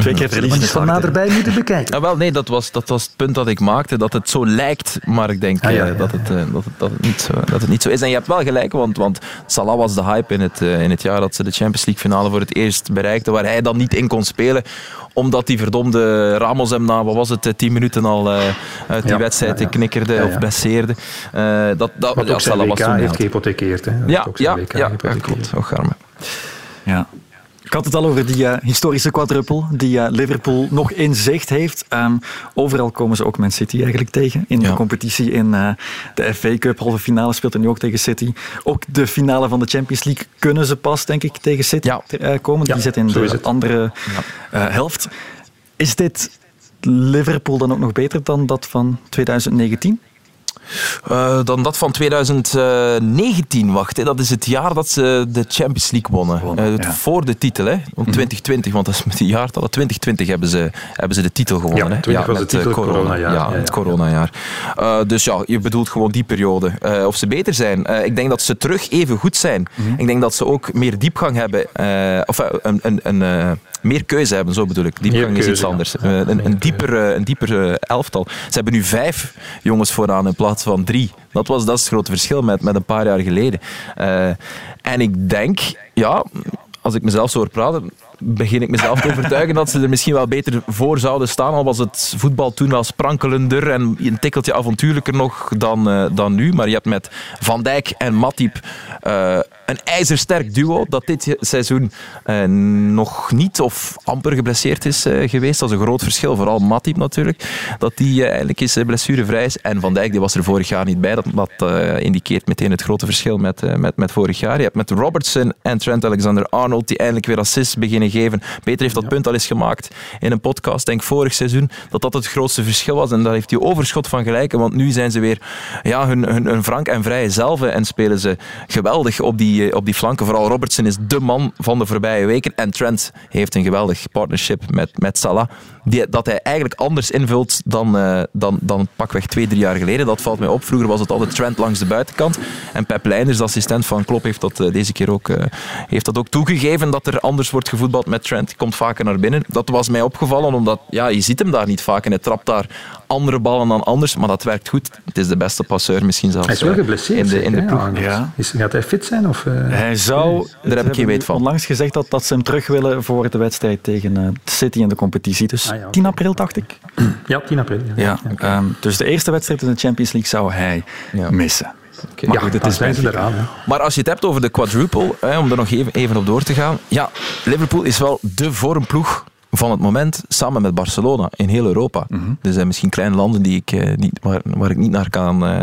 Twee keer verliezen. van naderbij moeten bekijken. Ja, wel, nee, dat was, dat was het punt dat ik maakte. Dat het zo lijkt, maar ik denk ah, ja, ja. Dat, het, dat, het, dat, het niet zo, dat het niet zo is. En je hebt wel gelijk, want, want Salah was de hype in het, in het jaar dat ze de Champions League finale voor het eerst bereikten, waar hij dan niet in kon spelen omdat die verdomde Ramos hem na, wat was het, tien minuten al uh, uit die ja, wedstrijd ja, ja. knikkerde of blesseerde. Uh, dat, dat, Wat ook zijn Salah WK was toen heeft gehypothekeerd. Hè? Ja, ja, ja, klopt. Och, arme. Ja. Ik had het al over die uh, historische quadruppel die uh, Liverpool nog in zicht heeft. Um, overal komen ze ook Man City eigenlijk tegen. In ja. de competitie in uh, de FA Cup, halve finale speelt er nu ook tegen City. Ook de finale van de Champions League kunnen ze pas, denk ik, tegen City ja. komen. Die zit in de andere helft. Is dit Liverpool dan ook nog beter dan dat van 2019? Uh, dan dat van 2019, wacht. Hè. Dat is het jaar dat ze de Champions League wonnen. uh, ja. Voor de titel, hè. Om 2020, want dat is met die jaartallen. 2020 hebben ze, hebben ze de titel gewonnen. Ja, 20 hè. was met de titel, corona, coronajaar. Ja, het coronajaar. Uh, dus ja, je bedoelt gewoon die periode. of ze beter zijn. ik denk dat ze terug even goed zijn. Mm -hmm. Ik denk dat ze ook meer diepgang hebben. of een... een, een meer keuze hebben, zo bedoel ik. Diepgang is iets anders. Ja. een, een, dieper, een dieper elftal. Ze hebben nu vijf jongens vooraan in plaats van drie. Dat, was, dat is het grote verschil met, met een paar jaar geleden. Uh, en ik denk, ja, als ik mezelf zo hoor praten, begin ik mezelf te overtuigen dat ze er misschien wel beter voor zouden staan. Al was het voetbal toen wel sprankelender en een tikkeltje avontuurlijker nog dan, uh, dan nu. Maar je hebt met Van Dijk en Matip uh, een ijzersterk duo dat dit seizoen uh, nog niet of amper geblesseerd is geweest. Dat is een groot verschil, vooral Matip natuurlijk. Dat die eigenlijk is blessurevrij is. En Van Dijk die was er vorig jaar niet bij. Dat, dat indikeert meteen het grote verschil met, met, met vorig jaar. Je hebt met Robertson en Trent Alexander-Arnold die eindelijk weer assists beginnen geven. Peter heeft dat punt al eens gemaakt in een podcast, denk vorig seizoen, dat dat het grootste verschil was. En daar heeft hij overschot van gelijken, want nu zijn ze weer ja, hun, hun, hun frank en vrije zelf en spelen ze geweldig op die, op die flanken. Vooral Robertson is de man van de voorbije weken. En Trent heeft een geweldig partnership met, met Salah. Die, dat hij eigenlijk anders invult dan, uh, dan, dan pakweg twee, drie jaar geleden. Dat valt mij op. Vroeger was het altijd Trent langs de buitenkant. En Pep Leijners, de assistent van Klopp, heeft dat uh, deze keer ook, uh, heeft dat ook toegegeven dat er anders wordt gevoetbald met Trent. Die komt vaker naar binnen. Dat was mij opgevallen, omdat ja, je ziet hem daar niet vaak. En hij trapt daar andere ballen dan anders, maar dat werkt goed. Het is de beste passeur misschien zelfs. Hij is wel geblesseerd. In de, in de ploeg. Ja. Is, gaat hij fit zijn? Of, Hij zou... Daar heb ik geen weet van. onlangs gezegd dat, dat ze hem terug willen voor de wedstrijd tegen City in de competitie. Dus ah, ja, 10 april, dacht ik. Ja, 10 april. Ja. ja okay. um, dus de eerste wedstrijd in de Champions League zou hij missen. Okay. Maar, goed, het is eraan, maar als je het hebt over de quadruple, hè, om er nog even, even op door te gaan. Ja, Liverpool is wel de vormploeg van het moment samen met Barcelona in heel Europa. Mm -hmm. Er zijn misschien kleine landen die ik, uh, niet, waar, waar ik niet naar kan. Uh,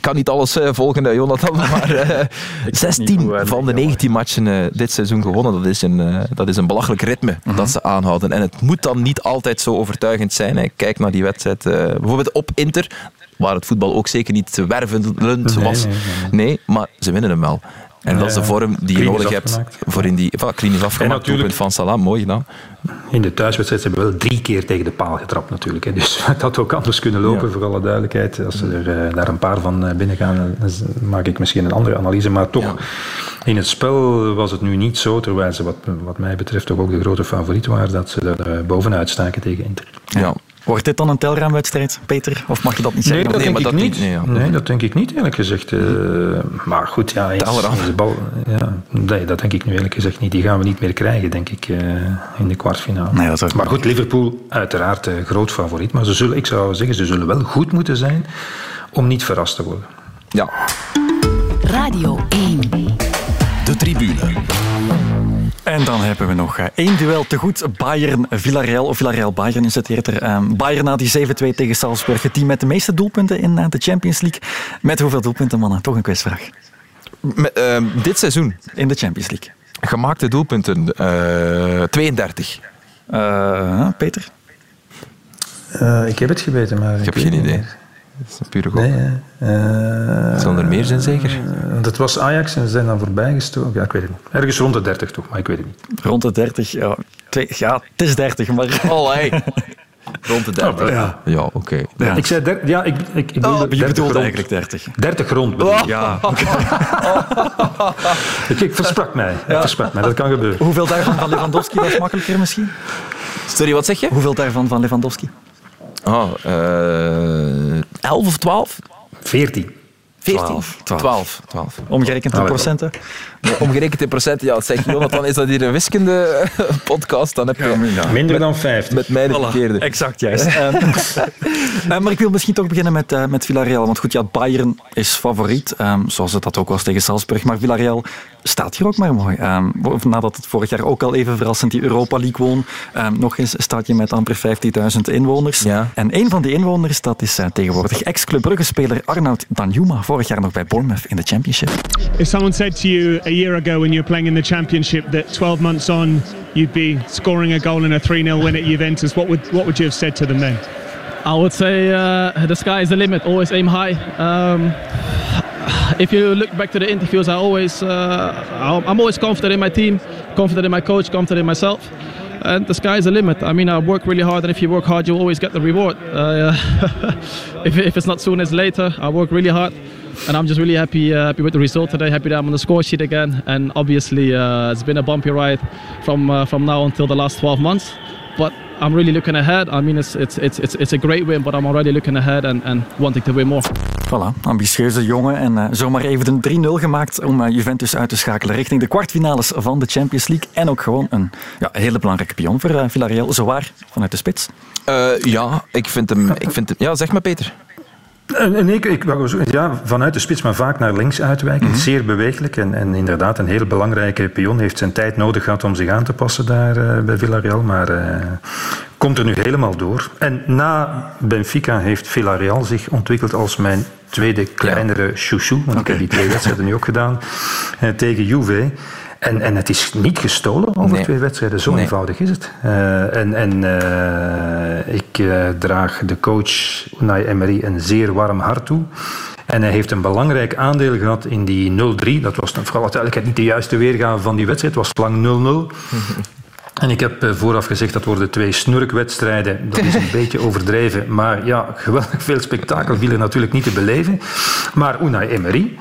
kan niet alles uh, volgen, Jonathan. Maar 16 van de 19 matchen dit seizoen gewonnen. Dat is een, dat is een belachelijk ritme mm -hmm. dat ze aanhouden. En het moet dan niet altijd zo overtuigend zijn. Hè. Kijk naar die wedstrijd. bijvoorbeeld op Inter waar het voetbal ook zeker niet wervelend was. Nee, nee, nee. nee, maar ze winnen hem wel. En dat is de vorm die je nodig hebt voor in die voilà, klinisch afgemaakt doelpunt van Salah. Mooi gedaan. In de thuiswedstrijd hebben we wel drie keer tegen de paal getrapt natuurlijk. Hè. Dus het had ook anders kunnen lopen, ja. voor alle duidelijkheid. Als er uh, daar een paar van uh, binnen gaan, dan maak ik misschien een andere analyse. Maar toch, ja. in het spel was het nu niet zo, terwijl ze wat, wat mij betreft toch ook de grote favoriet waren, dat ze er uh, bovenuit staken tegen Inter. Ja. Wordt dit dan een telraamwedstrijd, Peter? Of mag je dat niet zeggen? Nee, dat denk ik dat niet. niet. Nee, ja. nee, dat denk ik niet, eerlijk gezegd. Uh, maar goed, ja, eens, de bal, ja, nee, dat denk ik nu eerlijk gezegd niet. Die gaan we niet meer krijgen, denk ik, uh, in de kwartfinale. Nee, dat maar goed, Liverpool, uiteraard uh, groot favoriet. Maar ze zullen, ik zou zeggen, ze zullen wel goed moeten zijn om niet verrast te worden. Ja. Radio 1. De tribune. En dan hebben we nog één duel te goed. Bayern-Villarreal, of Villarreal-Bayern is het eerder. Um, Bayern na die 7-2 tegen Salzburg. Het team met de meeste doelpunten in uh, de Champions League. Met hoeveel doelpunten, mannen? Toch een quizvraag. Met, uh, dit seizoen? In de Champions League. Gemaakte doelpunten? Uh, 32. Peter? ik heb het geweten, maar... Ik heb geen idee. Meer. Dat is een pure gok. Nee, uh, Zal er meer zijn, zeker? Uh, dat was Ajax en ze zijn dan voorbijgestoken. Ja, ik weet het niet. Ergens rond de 30 toch, maar ik weet het niet. Rond de 30, ja. Twee, ja, het is 30, maar... Oh, hey. Rond de 30. Oh, ja, ja oké. Okay. Ja. Ik zei 30, ja, ik, ik, ik oh, je bedoelde eigenlijk 30. 30 rond bedoel oh. Ja. Okay. ik, ik versprak mij. Ja. versprak mij. Dat kan gebeuren. Hoeveel daarvan van Lewandowski, dat is makkelijker misschien? Sorry, wat zeg je? Hoeveel daarvan van Lewandowski? Oh, uh, 11 of 12? 14. 14? 12. 12. 12. Omgerekend in procenten? Omgerekend in procenten, ja, zeg Jonathan, is dat hier een wiskunde podcast? Dan heb je ja, minder dan 50. Met mij de voilà, verkeerde. Exact, juist. uh, maar ik wil misschien toch beginnen met, uh, met Villarreal. Want goed, ja, Bayern is favoriet, um, zoals het dat ook was tegen Salzburg. Maar Villarreal staat hier ook maar mooi. Um, nadat het vorig jaar ook al even verrassend die Europa League won. Um, nog eens staat je met amper 50.000 inwoners. Ja. En een van die inwoners, dat is uh, tegenwoordig ex-Club Brugge-speler Arnoud Danjuma. Vorig jaar nog bij Bournemouth in de Championship. If someone said to you a year ago when you were playing in the Championship that 12 months on you'd be scoring a goal in a 3-0 win at Juventus, what would, what would you have said to them then? I would say uh, the sky is the limit. Always aim high. Um, if you look back to the interviews, I always, uh, I'm always confident in my team, confident in my coach, confident in myself. And the sky is the limit. I mean, I work really hard, and if you work hard, you always get the reward. Uh, if, if it's not soon, it's later. I work really hard, and I'm just really happy, uh, happy with the result today. Happy that I'm on the score sheet again. And obviously, uh, it's been a bumpy ride from uh, from now until the last 12 months. But I'm really looking ahead. I mean, it's it's it's it's, it's a great win, but I'm already looking ahead and, and wanting to win more. Voilà, ambitieuze jongen en uh, zomaar even de 3-0 gemaakt om uh, Juventus uit te schakelen richting de kwartfinales van de Champions League. En ook gewoon een ja, hele belangrijke pion voor uh, Villarreal, zowaar vanuit de spits. ja, ik vind hem... Ik vind hem ja, zeg maar Peter. Nee, ik, ik, ja, vanuit de spits, maar vaak naar links uitwijken. Mm -hmm. Zeer bewegelijk en, en, inderdaad een heel belangrijke pion. Heeft zijn tijd nodig gehad om zich aan te passen daar uh, bij Villarreal, maar uh, komt er nu helemaal door. En na Benfica heeft Villarreal zich ontwikkeld als mijn tweede kleinere ja. chouchou. Want okay. ik heb die twee wedstrijden nu ook gedaan uh, tegen Juve. En, en het is niet gestolen over nee. twee wedstrijden, zo nee. eenvoudig is het. Uh, en en uh, ik uh, draag de coach Unai Emery een zeer warm hart toe. En hij heeft een belangrijk aandeel gehad in die 0-3. Dat was vooral uiteindelijk niet de juiste weergave van die wedstrijd. Het was lang 0-0. En ik heb vooraf gezegd dat worden twee snurkwedstrijden. Dat is een beetje overdreven. Maar ja, geweldig veel spektakel viel er natuurlijk niet te beleven. Maar Unai Emery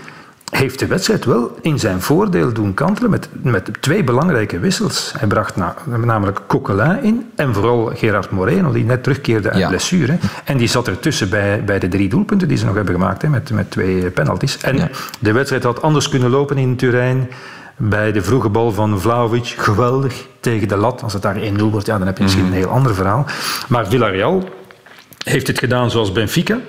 heeft de wedstrijd wel in zijn voordeel doen kantelen met, met twee belangrijke wissels. Hij bracht na, namelijk Coquelin in en vooral Gerard Moreno, die net terugkeerde uit ja. blessure. En die zat ertussen bij, bij de drie doelpunten die ze nog hebben gemaakt, hè, met, met twee penalties. En ja. de wedstrijd had anders kunnen lopen in Turijn. Bij de vroege bal van Vlaovic, geweldig tegen de lat. Als het daar 1-0 wordt, ja, dan heb je misschien een heel ander verhaal. Maar Villarreal heeft het gedaan zoals Benfica.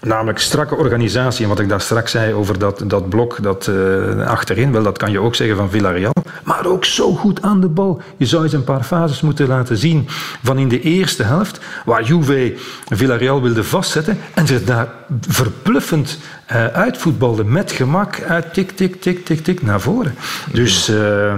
Namelijk strakke organisatie. En wat ik daar straks zei over dat, dat blok dat, uh, achterin, wel, dat kan je ook zeggen van Villarreal. Maar ook zo goed aan de bal. Je zou eens een paar fases moeten laten zien van in de eerste helft, waar Juve Villarreal wilde vastzetten en zich daar verbluffend uh, uitvoetbalde met gemak uit tik, tik, tik, tik, tik naar voren. Dus... Uh,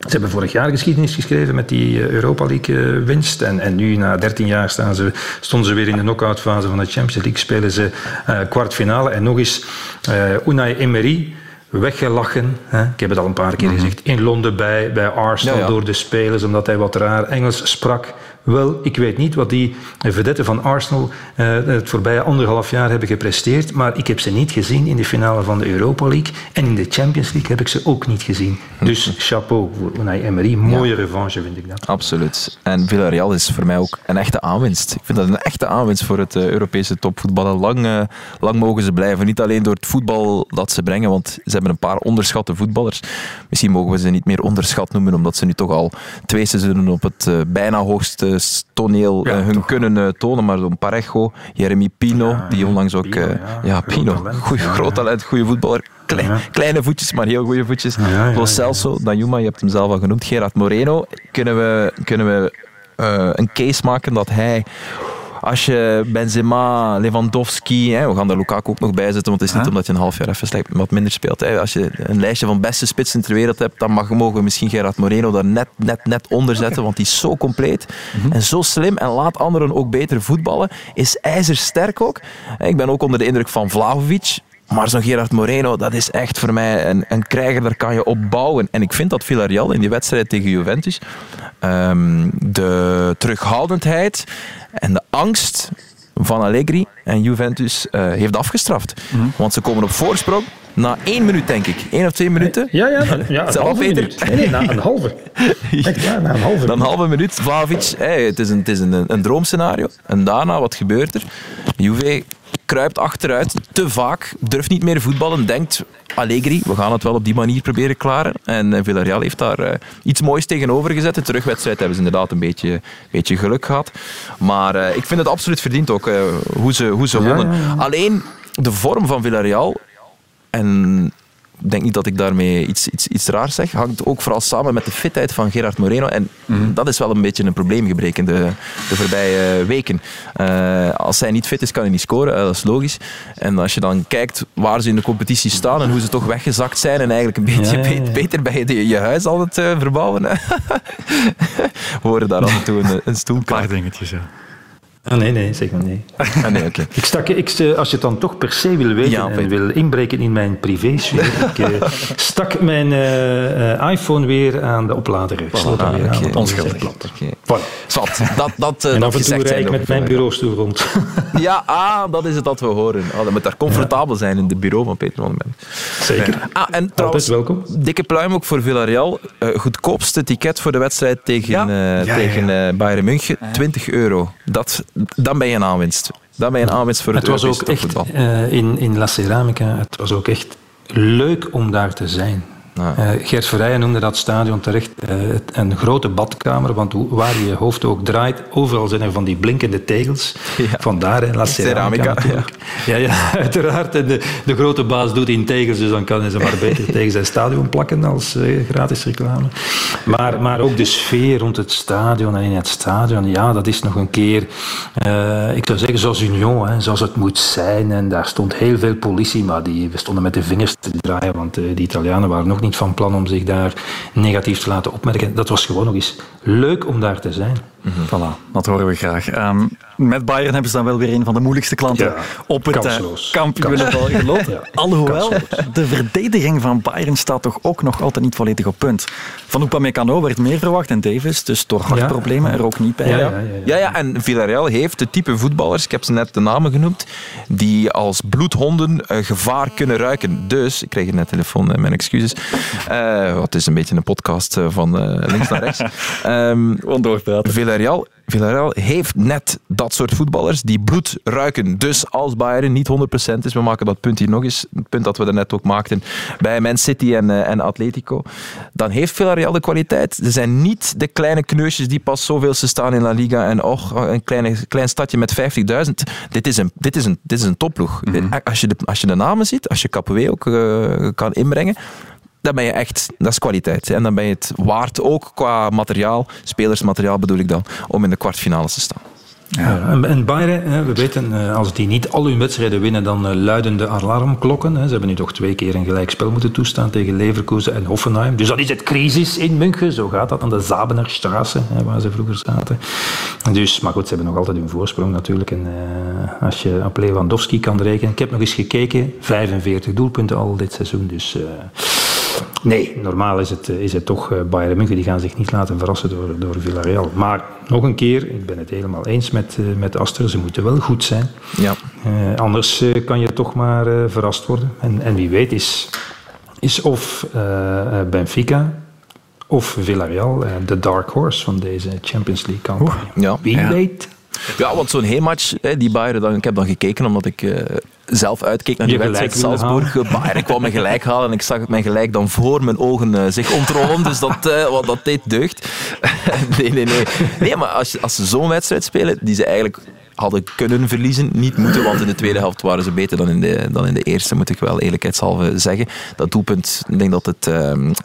ze hebben vorig jaar geschiedenis geschreven met die Europa League winst. En, en nu, na 13 jaar, staan ze, stonden ze weer in de knock-out fase van de Champions League. Spelen ze uh, kwartfinale. En nog eens uh, Unai Emery weggelachen. Hè? Ik heb het al een paar keer mm -hmm. gezegd. In Londen bij, bij Arsenal ja, ja. door de spelers, omdat hij wat raar Engels sprak. Wel, ik weet niet wat die vedetten van Arsenal uh, het voorbije anderhalf jaar hebben gepresteerd, maar ik heb ze niet gezien in de finale van de Europa League. En in de Champions League heb ik ze ook niet gezien. Dus chapeau voor Unai Emery. Mooie ja. revanche vind ik dat. Absoluut. En Villarreal is voor mij ook een echte aanwinst. Ik vind dat een echte aanwinst voor het uh, Europese topvoetbal. Lang, uh, lang mogen ze blijven. Niet alleen door het voetbal dat ze brengen, want ze hebben een paar onderschatte voetballers. Misschien mogen we ze niet meer onderschat noemen, omdat ze nu toch al twee seizoenen op het bijna hoogste toneel ja, hun kunnen uh, tonen, maar zo'n Parejo, Jeremy Pino, ja, die onlangs ook... Pino, uh, ja, Pino, talent, goeie, groot talent, goede voetballer. Klein, kleine voetjes, maar heel goede voetjes. Lo Celso, Danjuma, je hebt hem zelf al genoemd. Gerard Moreno, kunnen we, kunnen we een case maken dat hij als je Benzema, Lewandowski, hè, we gaan daar Lukaku ook nog bij zetten, want het is niet huh? omdat je een half jaar even wat minder speelt. Hè. Als je een lijstje van beste spitsen ter wereld hebt, dan mag, mogen we misschien Gerard Moreno daar net, net, net onder zetten, okay. want die is zo compleet mm -hmm. en zo slim en laat anderen ook beter voetballen. Is ijzersterk ook. Ik ben ook onder de indruk van Vlahovic. Maar zo'n Gerard Moreno, dat is echt voor mij een, een krijger, daar kan je op bouwen. En ik vind dat Villarreal in die wedstrijd tegen Juventus um, de terughoudendheid en de angst van Allegri en Juventus uh, heeft afgestraft. Mm -hmm. Want ze komen op voorsprong na één minuut, denk ik. Eén of twee minuten. Ja, ja, ja een halve minuut. Nee, nee, na een halve. Echt, ja, na een halve Na een halve minuut. Vlavic, hey, het is, een, het is een, een droomscenario. En daarna, wat gebeurt er? Juve kruipt achteruit, te vaak, durft niet meer voetballen, denkt Allegri, we gaan het wel op die manier proberen klaren. En Villarreal heeft daar uh, iets moois tegenover gezet. De terugwedstrijd hebben ze inderdaad een beetje, beetje geluk gehad. Maar uh, ik vind het absoluut verdiend ook, uh, hoe ze, hoe ze wonnen. Ja, ja, ja. Alleen de vorm van Villarreal en denk niet dat ik daarmee iets, iets, iets raars zeg. Hangt ook vooral samen met de fitheid van Gerard Moreno. En mm. dat is wel een beetje een probleem gebleken de, de voorbije weken. Uh, als hij niet fit is, kan hij niet scoren. Uh, dat is logisch. En als je dan kijkt waar ze in de competitie staan en hoe ze toch weggezakt zijn en eigenlijk een beetje ja, ja, ja. beter bij je, je huis al het uh, verbouwen. We horen daar af en toe een, een stoel. Een paar dingetjes, ja. Ah, nee, nee, zeg maar nee. Ah, nee okay. ik stak, ik, als je het dan toch per se wil weten ja, en wil inbreken in mijn privésfeer, ik uh, stak mijn uh, iPhone weer aan de oplader. Ik sloot ah, weer okay. aan, onschuldig. Okay. Voilà. Zat. Dat, dat, uh, en dat af en toe rijd ik met mijn bureaustoel rond. ja, ah, dat is het dat we horen. Oh, dat moet daar comfortabel ja. zijn in het bureau van Peter van den Zeker. Ah, en trouwens, welkom. dikke pluim ook voor Villarreal. goedkoopste ticket voor de wedstrijd tegen, ja. tegen Bayern München, 20 euro. Dat, dan ben je een aanwinst. Dat ben je een aanwinst voor het, het was ook echt uh, in, in La Ceramica, het was ook echt leuk om daar te zijn. Ja. Uh, Gert Verrijen noemde dat stadion terecht uh, een grote badkamer, want waar je je hoofd ook draait, overal zijn er van die blinkende tegels. Ja. Vandaar in La Ceramica. Ceramica ja. ja. uiteraard. En de, de, grote baas doet in tegels, dus dan kan hij ze maar beter tegen zijn stadion plakken als uh, gratis reclame. Maar, maar ook de sfeer rond het stadion en in het stadion, ja, dat is nog een keer, ik zou zeggen, zoals Union, hè, zoals het moet zijn. En daar stond heel veel politie, maar die, we stonden met de vingers te draaien, want de Italianen waren nog niet van plan om zich daar negatief te laten opmerken. Dat was gewoon nog eens leuk om daar te zijn. Mm -hmm. Voilà, dat horen we graag. Um, met Bayern hebben ze dan wel weer een van de moeilijkste klanten ja, op het uh, kampioenenval gelopen. ja, Alhoewel, de verdediging van Bayern staat toch ook nog altijd niet volledig op punt. Van Upamecano werd meer verwacht en Davis, dus door hartproblemen er ook niet bij. Ja, ja, ja, ja. en Villarreal heeft de type voetballers, ik heb ze net de namen genoemd, die als bloedhonden uh, gevaar kunnen ruiken. Dus, ik kreeg net telefoon, uh, mijn excuses. Uh, wat is een beetje een podcast van links naar rechts. Um. Villarreal, Villarreal heeft net dat soort voetballers die bloed ruiken. Dus als Bayern niet 100% is, we maken dat punt hier nog eens, het punt dat we er net ook maakten bij Man City en, uh, en Atletico, dan heeft Villarreal de kwaliteit. Er zijn niet de kleine kneusjes die pas zoveelste staan in La Liga en och, een kleine, klein stadje met 50.000. Dit is een, dit is een, dit is een topploeg. Mm -hmm. als, je de, als je de namen ziet, als je Capoe ook uh, kan inbrengen, dan ben je echt, dat is kwaliteit. En dan ben je het waard, ook qua materiaal, spelersmateriaal bedoel ik dan, om in de kwartfinales te staan. Ja. En Bayern, we weten, als die niet al hun wedstrijden winnen, dan luiden de alarmklokken. Ze hebben nu toch twee keer een gelijkspel moeten toestaan tegen Leverkusen en Hoffenheim. Dus dan is het crisis in München. Zo gaat dat aan de Zabenerstraße, waar ze vroeger zaten. Dus, maar goed, ze hebben nog altijd hun voorsprong natuurlijk. En uh, als je op Lewandowski kan rekenen. Ik heb nog eens gekeken, 45 doelpunten al dit seizoen. Dus... Nee, normaal is het, is het toch Bayern München. Die gaan zich niet laten verrassen door, door Villarreal. Maar nog een keer, ik ben het helemaal eens met, met Aster. Ze moeten wel goed zijn. Ja. Uh, anders kan je toch maar uh, verrast worden. En, en wie weet is, is of Benfica of Villarreal de dark horse van deze Champions League campagne. Ja. Wie ja. weet. Ja, want zo'n heenmatch, die Bayern, dan, ik heb dan gekeken omdat ik zelf uitkeek naar die wedstrijd Salzburg. Bayern kwam me gelijk halen en ik zag het mij gelijk dan voor mijn ogen uh, zich ontrollen. Dus dat, uh, wat, dat deed deugd. nee, nee, nee. Nee, maar als, als ze zo'n wedstrijd spelen, die ze eigenlijk hadden kunnen verliezen, niet moeten, want in de tweede helft waren ze beter dan in de, dan in de eerste, moet ik wel eerlijkheidshalve zeggen. Dat doelpunt, ik denk dat het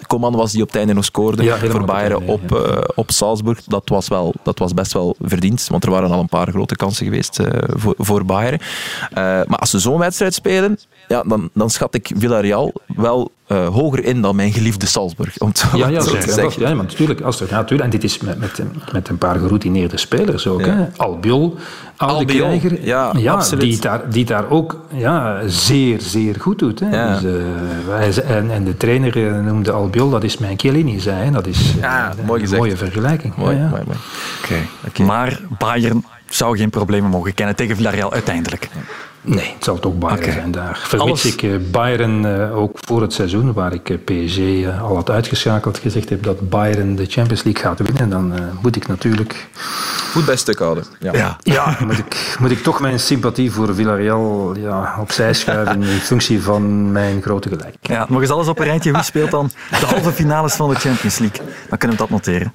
Coman was die op het einde nog scoorde ja, voor Bayern op, uh, op Salzburg. Dat was, wel, dat was best wel verdiend, want er waren al een paar grote kansen geweest uh, voor, voor Bayern. Uh, maar als ze zo'n wedstrijd spelen, ja, dan, dan schat ik Villarreal wel uh, hoger in dan mijn geliefde Salzburg. Om het ja, ja, zo te zeggen. ja, maar natuurlijk, als er, ja, natuurlijk. En dit is met, met, met een paar geroutineerde spelers ook. Ja. Hè? Albiol, krijger, ja, ja. Die, daar, die daar ook ja, zeer, zeer goed doet. Hè? Ja. Dus, uh, wij, en, en de trainer noemde Albiol, dat is mijn Chiellini, zei hij. Dat is ja, een, mooi een mooie vergelijking. Mooi, ja, mooi, mooi. Okay. Okay. Maar Bayern zou geen problemen mogen kennen tegen Villarreal uiteindelijk. Nee, het zal toch Bayern okay. zijn daar. Vermits ik uh, Bayern uh, ook voor het seizoen, waar ik uh, PSG al had uitgeschakeld, gezegd heb dat Bayern de Champions League gaat winnen, dan moet ik natuurlijk... Goed bij stuk houden. Ja, ja, ja moet, ik, moet ik toch mijn sympathie voor Villarreal ja, opzij schuiven in functie van mijn grote gelijk. Ja, nog eens alles op een rijtje. Wie speelt dan de halve finales van de Champions League? Dan kunnen we dat noteren.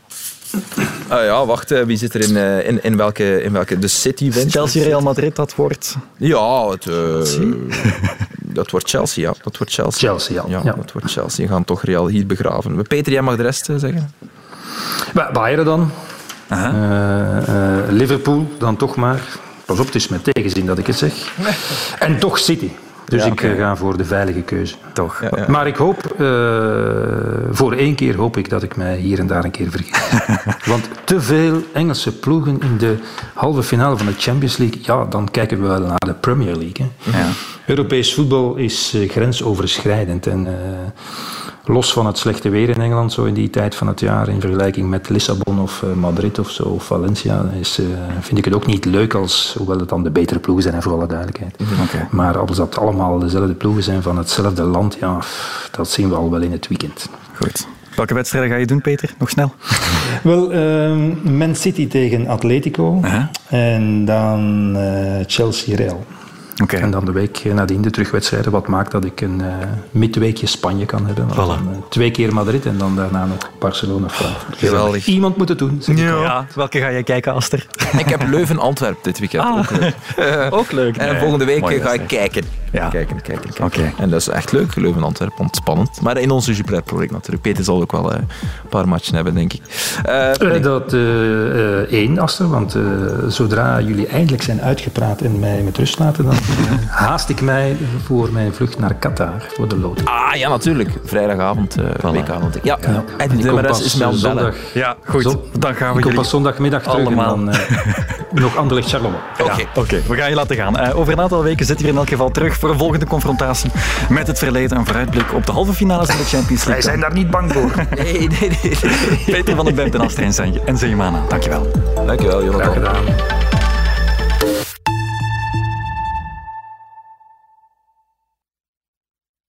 Uh, ja, wacht. Uh, wie zit er in, uh, in, in, welke, in welke? De City wint. Chelsea, Real Madrid, dat wordt... Ja, het, dat wordt Chelsea, ja. Dat wordt Chelsea. Chelsea, ja. ja, ja. Dat wordt Chelsea. We gaan toch Real hier begraven. Peter, jij mag de rest zeggen. Bayern dan. Liverpool dan toch maar. Pas op, het is met tegenzin dat ik het zeg. en toch City. Dus ja, okay. ik ga voor de veilige keuze. Toch. Ja, ja. Maar ik hoop, uh, voor één keer hoop ik dat ik mij hier en daar een keer vergis. Want te veel Engelse ploegen in de halve finale van de Champions League, ja, dan kijken we wel naar de Premier League. Hè. Europees voetbal is uh, grensoverschrijdend. En uh, los van het slechte weer in Engeland, zo in die tijd van het jaar, in vergelijking met Lissabon of uh, Madrid of zo, of Valencia, is, uh, vind ik het ook niet leuk als, hoewel het dan de betere ploegen zijn, voor alle duidelijkheid. Okay. Maar als dat allemaal dezelfde ploegen zijn van hetzelfde land, ja, dat zien we al wel in het weekend. Goed. Welke wedstrijden ga je doen, Peter? Nog snel. Wel, ehm, Man City tegen Atletico. En dan eh, En dan de week nadien de terugwedstrijden. Wat maakt dat ik een uh, midweekje Spanje kan hebben. Voilà. Dan, uh, twee keer Madrid en dan daarna nog Barcelona-Frankfurt. Geweldig. Iemand moet het doen. Ja. ja. Welke ga jij kijken, Aster? Ik heb Leuven-Antwerp dit weekend. Ah. Ook leuk. ook leuk. En volgende week Mooi ga ik kijken. Ja. Kijken, kijken, kijken. Okay. En dat is echt leuk, Leuven-Antwerp. Ontspannend. Maar in onze Jupiler project natuurlijk. Peter zal ook wel uh, een paar matchen hebben, denk ik. Nee. dat één, Aster. Want zodra jullie eindelijk zijn uitgepraat en mij met rust laten, dan haast ik mij voor mijn vlucht naar Qatar voor de loting. Ah ja, natuurlijk. Vrijdagavond, uh, voilà. weekavond. Ja, ja. en de rest is mij aan het bellen. Ja, goed. Zon, dan gaan we ik kom pas zondagmiddag terug allemaal. en dan uh, nog Anderlecht Charleroi. Oké, okay. ja, okay. we gaan je laten gaan. Uh, over een aantal weken zitten we in elk geval terug voor een volgende confrontatie met het verleden en vooruitblik op de halve finales van de Champions League. Wij zijn daar niet bang voor. nee, nee, nee. nee. Peter van den Bent en Astrid en Zeymana, dankjewel. Dankjewel, Jonathan. Graag gedaan.